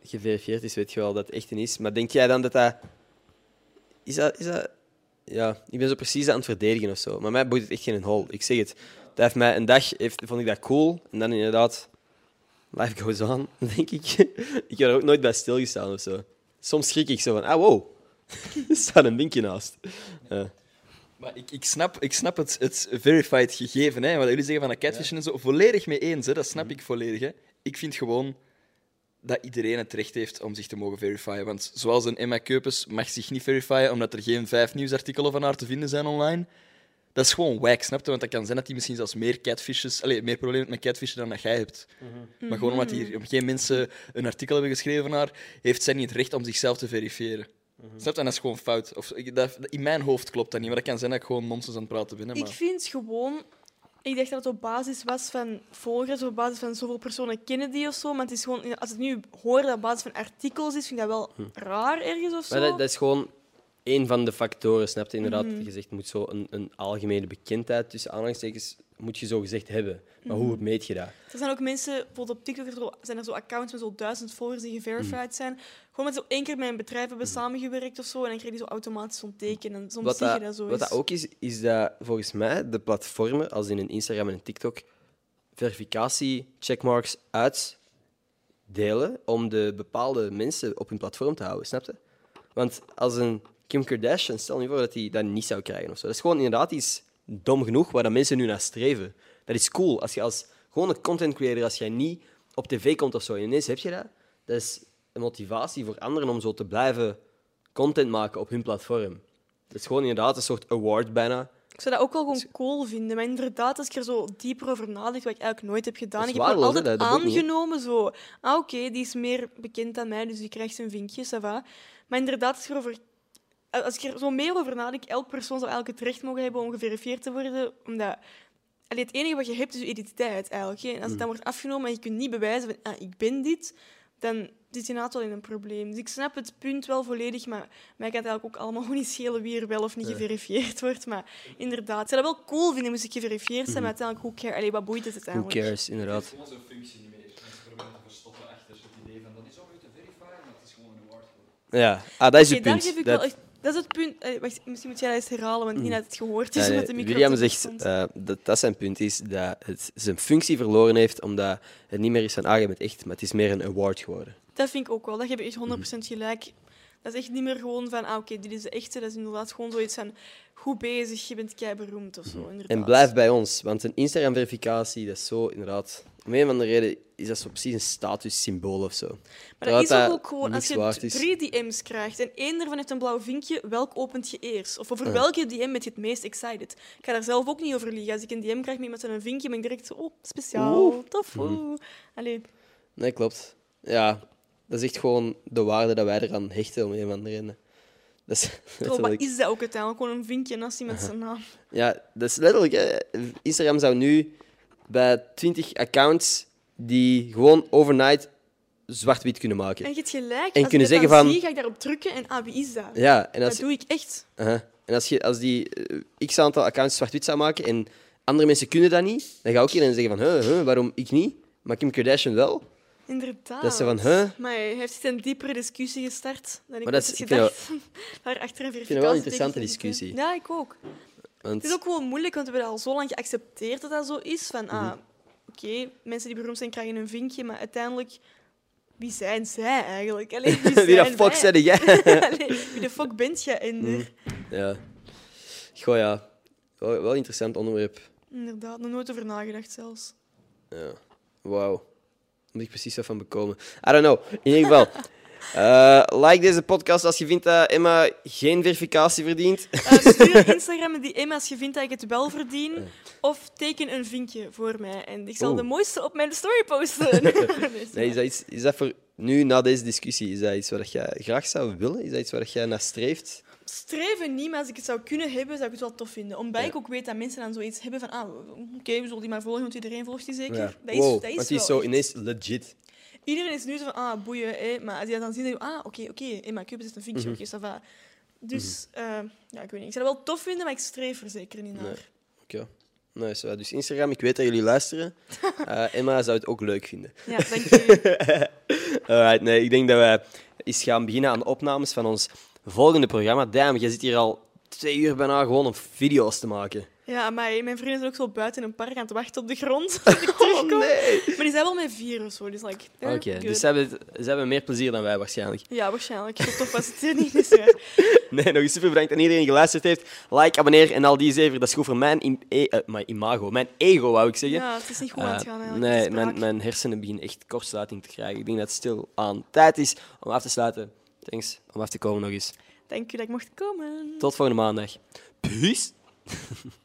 geverifieerd is, weet je wel dat het echt een is. Maar denk jij dan dat dat... Is dat... Is dat... Ja, ik ben zo precies aan het verdedigen of zo. Maar mij boeit het echt geen hol. Ik zeg het. Dat heeft mij een dag heeft, vond ik dat cool. En dan inderdaad, life goes on, denk ik. ik heb er ook nooit bij stilgestaan of zo. Soms schrik ik zo van, ah wow, er staat een vinkje naast. Ja. Maar ik, ik, snap, ik snap het, het verified gegeven, hè, wat jullie zeggen van dat catfishen en zo, volledig mee eens. Hè, dat snap ik volledig. Hè. Ik vind gewoon dat iedereen het recht heeft om zich te mogen verifyen. Want zoals een Emma Keupes mag zich niet verifyen omdat er geen vijf nieuwsartikelen van haar te vinden zijn online. Dat is gewoon wack, snap je? Want dat kan zijn dat hij misschien zelfs meer catfishes, allez, meer problemen heeft met catfishen dan dat jij hebt. Maar gewoon omdat hier geen mensen een artikel hebben geschreven van haar, heeft zij niet het recht om zichzelf te verifiëren. Snap je? En dat is gewoon fout. Of, dat, in mijn hoofd klopt dat niet, maar dat kan zijn dat ik gewoon nonsens aan het praten ben. hè, Ik Maar... vind gewoon... Ik dacht dat het op basis was van volgers, op basis van zoveel personen kennen die of zo. Maar het is gewoon, als ik nu hoor dat het op basis van artikels is, vind ik dat wel raar ergens of zo. Hm. Maar dat, dat is gewoon één van de factoren, snap je? Inderdaad, je zegt, moet zo een, een algemene bekendheid, tussen aanhalingstekens, moet je zo gezegd hebben. Maar hoe meet je dat? Er zijn ook mensen, bijvoorbeeld op TikTok er zijn er zo accounts met zo duizend volgers die geverified Hm. zijn. Gewoon met zo één keer met een bedrijf hebben samengewerkt of zo. En dan krijg je zo automatisch zo'n teken. En soms Wat, zie je dat, zo wat dat ook is, is dat volgens mij de platformen, als in een Instagram en een TikTok, verificatie, checkmarks uitdelen om de bepaalde mensen op hun platform te houden, snap je? Want als een Kim Kardashian, stel je voor dat hij dat niet zou krijgen of zo. Dat is gewoon inderdaad iets dom genoeg waar dat mensen nu naar streven. Dat is cool. Als je als gewoon een content creator, als jij niet op tv komt of zo, en ineens heb je dat, dat is een motivatie voor anderen om zo te blijven content maken op hun platform. Dat is gewoon inderdaad een soort award bijna. Ik zou dat ook wel gewoon cool vinden. Maar inderdaad, als ik er zo dieper over nadenk, wat ik eigenlijk nooit heb gedaan. Ik heb hè? altijd Dat- dat aangenomen zo... Ah, oké, die is meer bekend dan mij, dus die krijgt zijn vinkje, ça va. Maar inderdaad, als, ik erover, als ik er zo meer over nadenk, elk persoon zou eigenlijk het recht mogen hebben om geverifieerd te worden, omdat... Allee, het enige wat je hebt is je identiteit eigenlijk. hè. En als het Mm. dan wordt afgenomen en je kunt niet bewijzen van ah, ik ben dit, dan zit je inderdaad wel in een probleem. Dus ik snap het punt wel volledig, maar mij kan het eigenlijk ook allemaal gewoon niet schelen wie er wel of niet geverifieerd wordt. Maar inderdaad, ik zou dat wel cool vinden moest ik geverifieerd zijn, maar uiteindelijk, hoe care, allee, wat boeit het Mhm. Who cares, inderdaad. gewoon zo'n functie niet meer. Mensen proberen te verstoppen achter het idee van dat is te verifiëren, maar het is gewoon een award. Ja, ah, dat is het daar punt. geef ik Dat- wel echt... Dat is het punt. eh, wacht, misschien moet jij dat eens herhalen, want niet dat het gehoord is. Ja, omdat de micro William zegt eh, dat dat zijn punt is, dat het zijn functie verloren heeft, omdat het niet meer is van, ah, je bent echt, maar het is meer een award geworden. Dat vind ik ook wel. Dat heb je echt 100% Mhm. gelijk. Dat is echt niet meer gewoon van, ah, oké, dit is de echte. Dat is inderdaad gewoon zoiets van, goed bezig, je bent kei beroemd of zo. Inderdaad. Mhm. En blijf bij ons, want een Instagram-verificatie, dat is zo, inderdaad... Om een of andere reden is dat zo precies een statussymbool of zo. Maar Terwijl dat is ook gewoon, als je drie DM's krijgt en één daarvan heeft een blauw vinkje, welk opent je eerst? Of over welke DM ben je het meest excited? Ik ga daar zelf ook niet over liegen. Als ik een DM krijg met iemand met een vinkje, ben ik direct zo, oh, speciaal, Oeh. Mhm. tof. oeh. Allee, Nee, klopt. Ja, dat is echt gewoon de waarde dat wij eraan hechten, om een of andere reden. Dat is terwijl, wat is dat ook uiteindelijk? Gewoon een vinkje naast iemand zijn naam. Ja, dat is letterlijk. Hè. Instagram zou nu bij 20 accounts die gewoon overnight zwart-wit kunnen maken. En je hebt gelijk. En als kunnen ik zeggen van- zie, ga ik daarop drukken en ah, wie is dat? Ja, en Dat doe ik echt. Aha. en als, je, als die eh, x aantal accounts zwart-wit zou maken en andere mensen kunnen dat niet, dan ga ook iedereen zeggen van, huh, huh, waarom ik niet? Maar Kim Kardashian wel. Inderdaad. Dat ze van, huh? Maar hij heeft een diepere discussie gestart dan ik Maar dat is- ik gedacht. vind Daar achter een vind het wel een interessante discussie. Ja, ik ook. Want, Het is ook gewoon moeilijk, want we hebben al zo lang geaccepteerd dat dat zo is. Van, ah, Mhm. oké, mensen die beroemd zijn krijgen een vinkje, maar uiteindelijk, wie zijn zij eigenlijk? Allee, wie de zijn fuck zei jij? Allee, wie de fuck bent jij, Ender? ja. Goh, ja. Wel, wel interessant onderwerp. Inderdaad, nog nooit over nagedacht zelfs. Ja. Wauw. Moet ik precies van bekomen. I don't know. In ieder geval. eh, like deze podcast als je vindt dat Emma geen verificatie verdient. Eh, stuur Instagram die DM als je vindt dat ik het wel verdien. Of teken een vinkje voor mij. En ik zal Oeh. de mooiste op mijn story posten. Is Nee, is, dat iets, is dat voor nu, na deze discussie, is dat iets wat jij graag zou willen? Is dat iets waar jij naar streeft? Streven niet, maar als ik het zou kunnen hebben, zou ik het wel tof vinden. Omdat Ja. ik ook weet dat mensen dan zoiets hebben van, ah, oké, we zullen die maar volgen, want iedereen volgt die zeker. Ja. Dat is, wow, dat is want die is zo ineens legit. Iedereen is nu zo van, ah, boeien, hè. maar als je dat dan ziet, dan denk je, ah, oké, oké, Emma Cubes is een vinkje, Mhm. oké. Dus, eh, ja, ik weet niet. Ik zou dat wel tof vinden, maar ik streef er zeker niet naar. Nee. Oké. Nice. ja. Dus Instagram, ik weet dat jullie luisteren. Eh, Emma zou het ook leuk vinden. Ja, dank je. Alright, nee, ik denk dat wij eens gaan beginnen aan de opnames van ons volgende programma. Damn, jij zit hier al twee uur bijna gewoon om video's te maken. Ja, maar mijn vrienden zijn ook zo buiten in een park aan het wachten op de grond. Als ik terugkom. nee! Maar die zijn wel met vier of zo, dus like, Oké, dus ze hebben, ze hebben meer plezier dan wij waarschijnlijk. Ja, waarschijnlijk. Zo tof was het hier niet. Is waar. Nee, nog eens super bedankt aan iedereen die geluisterd heeft. Like, abonneer en al die zeven. Dat is goed voor mijn, e- eh, mijn imago, mijn ego, wou ik zeggen. Ja, het is niet goed aan het Eh, gaan nee, mijn, mijn hersenen beginnen echt kortsluiting te krijgen. Ik denk dat het stil aan tijd is om af te sluiten. Thanks om af te komen nog eens. Dank u dat ik mocht komen. Tot volgende maandag. Peace.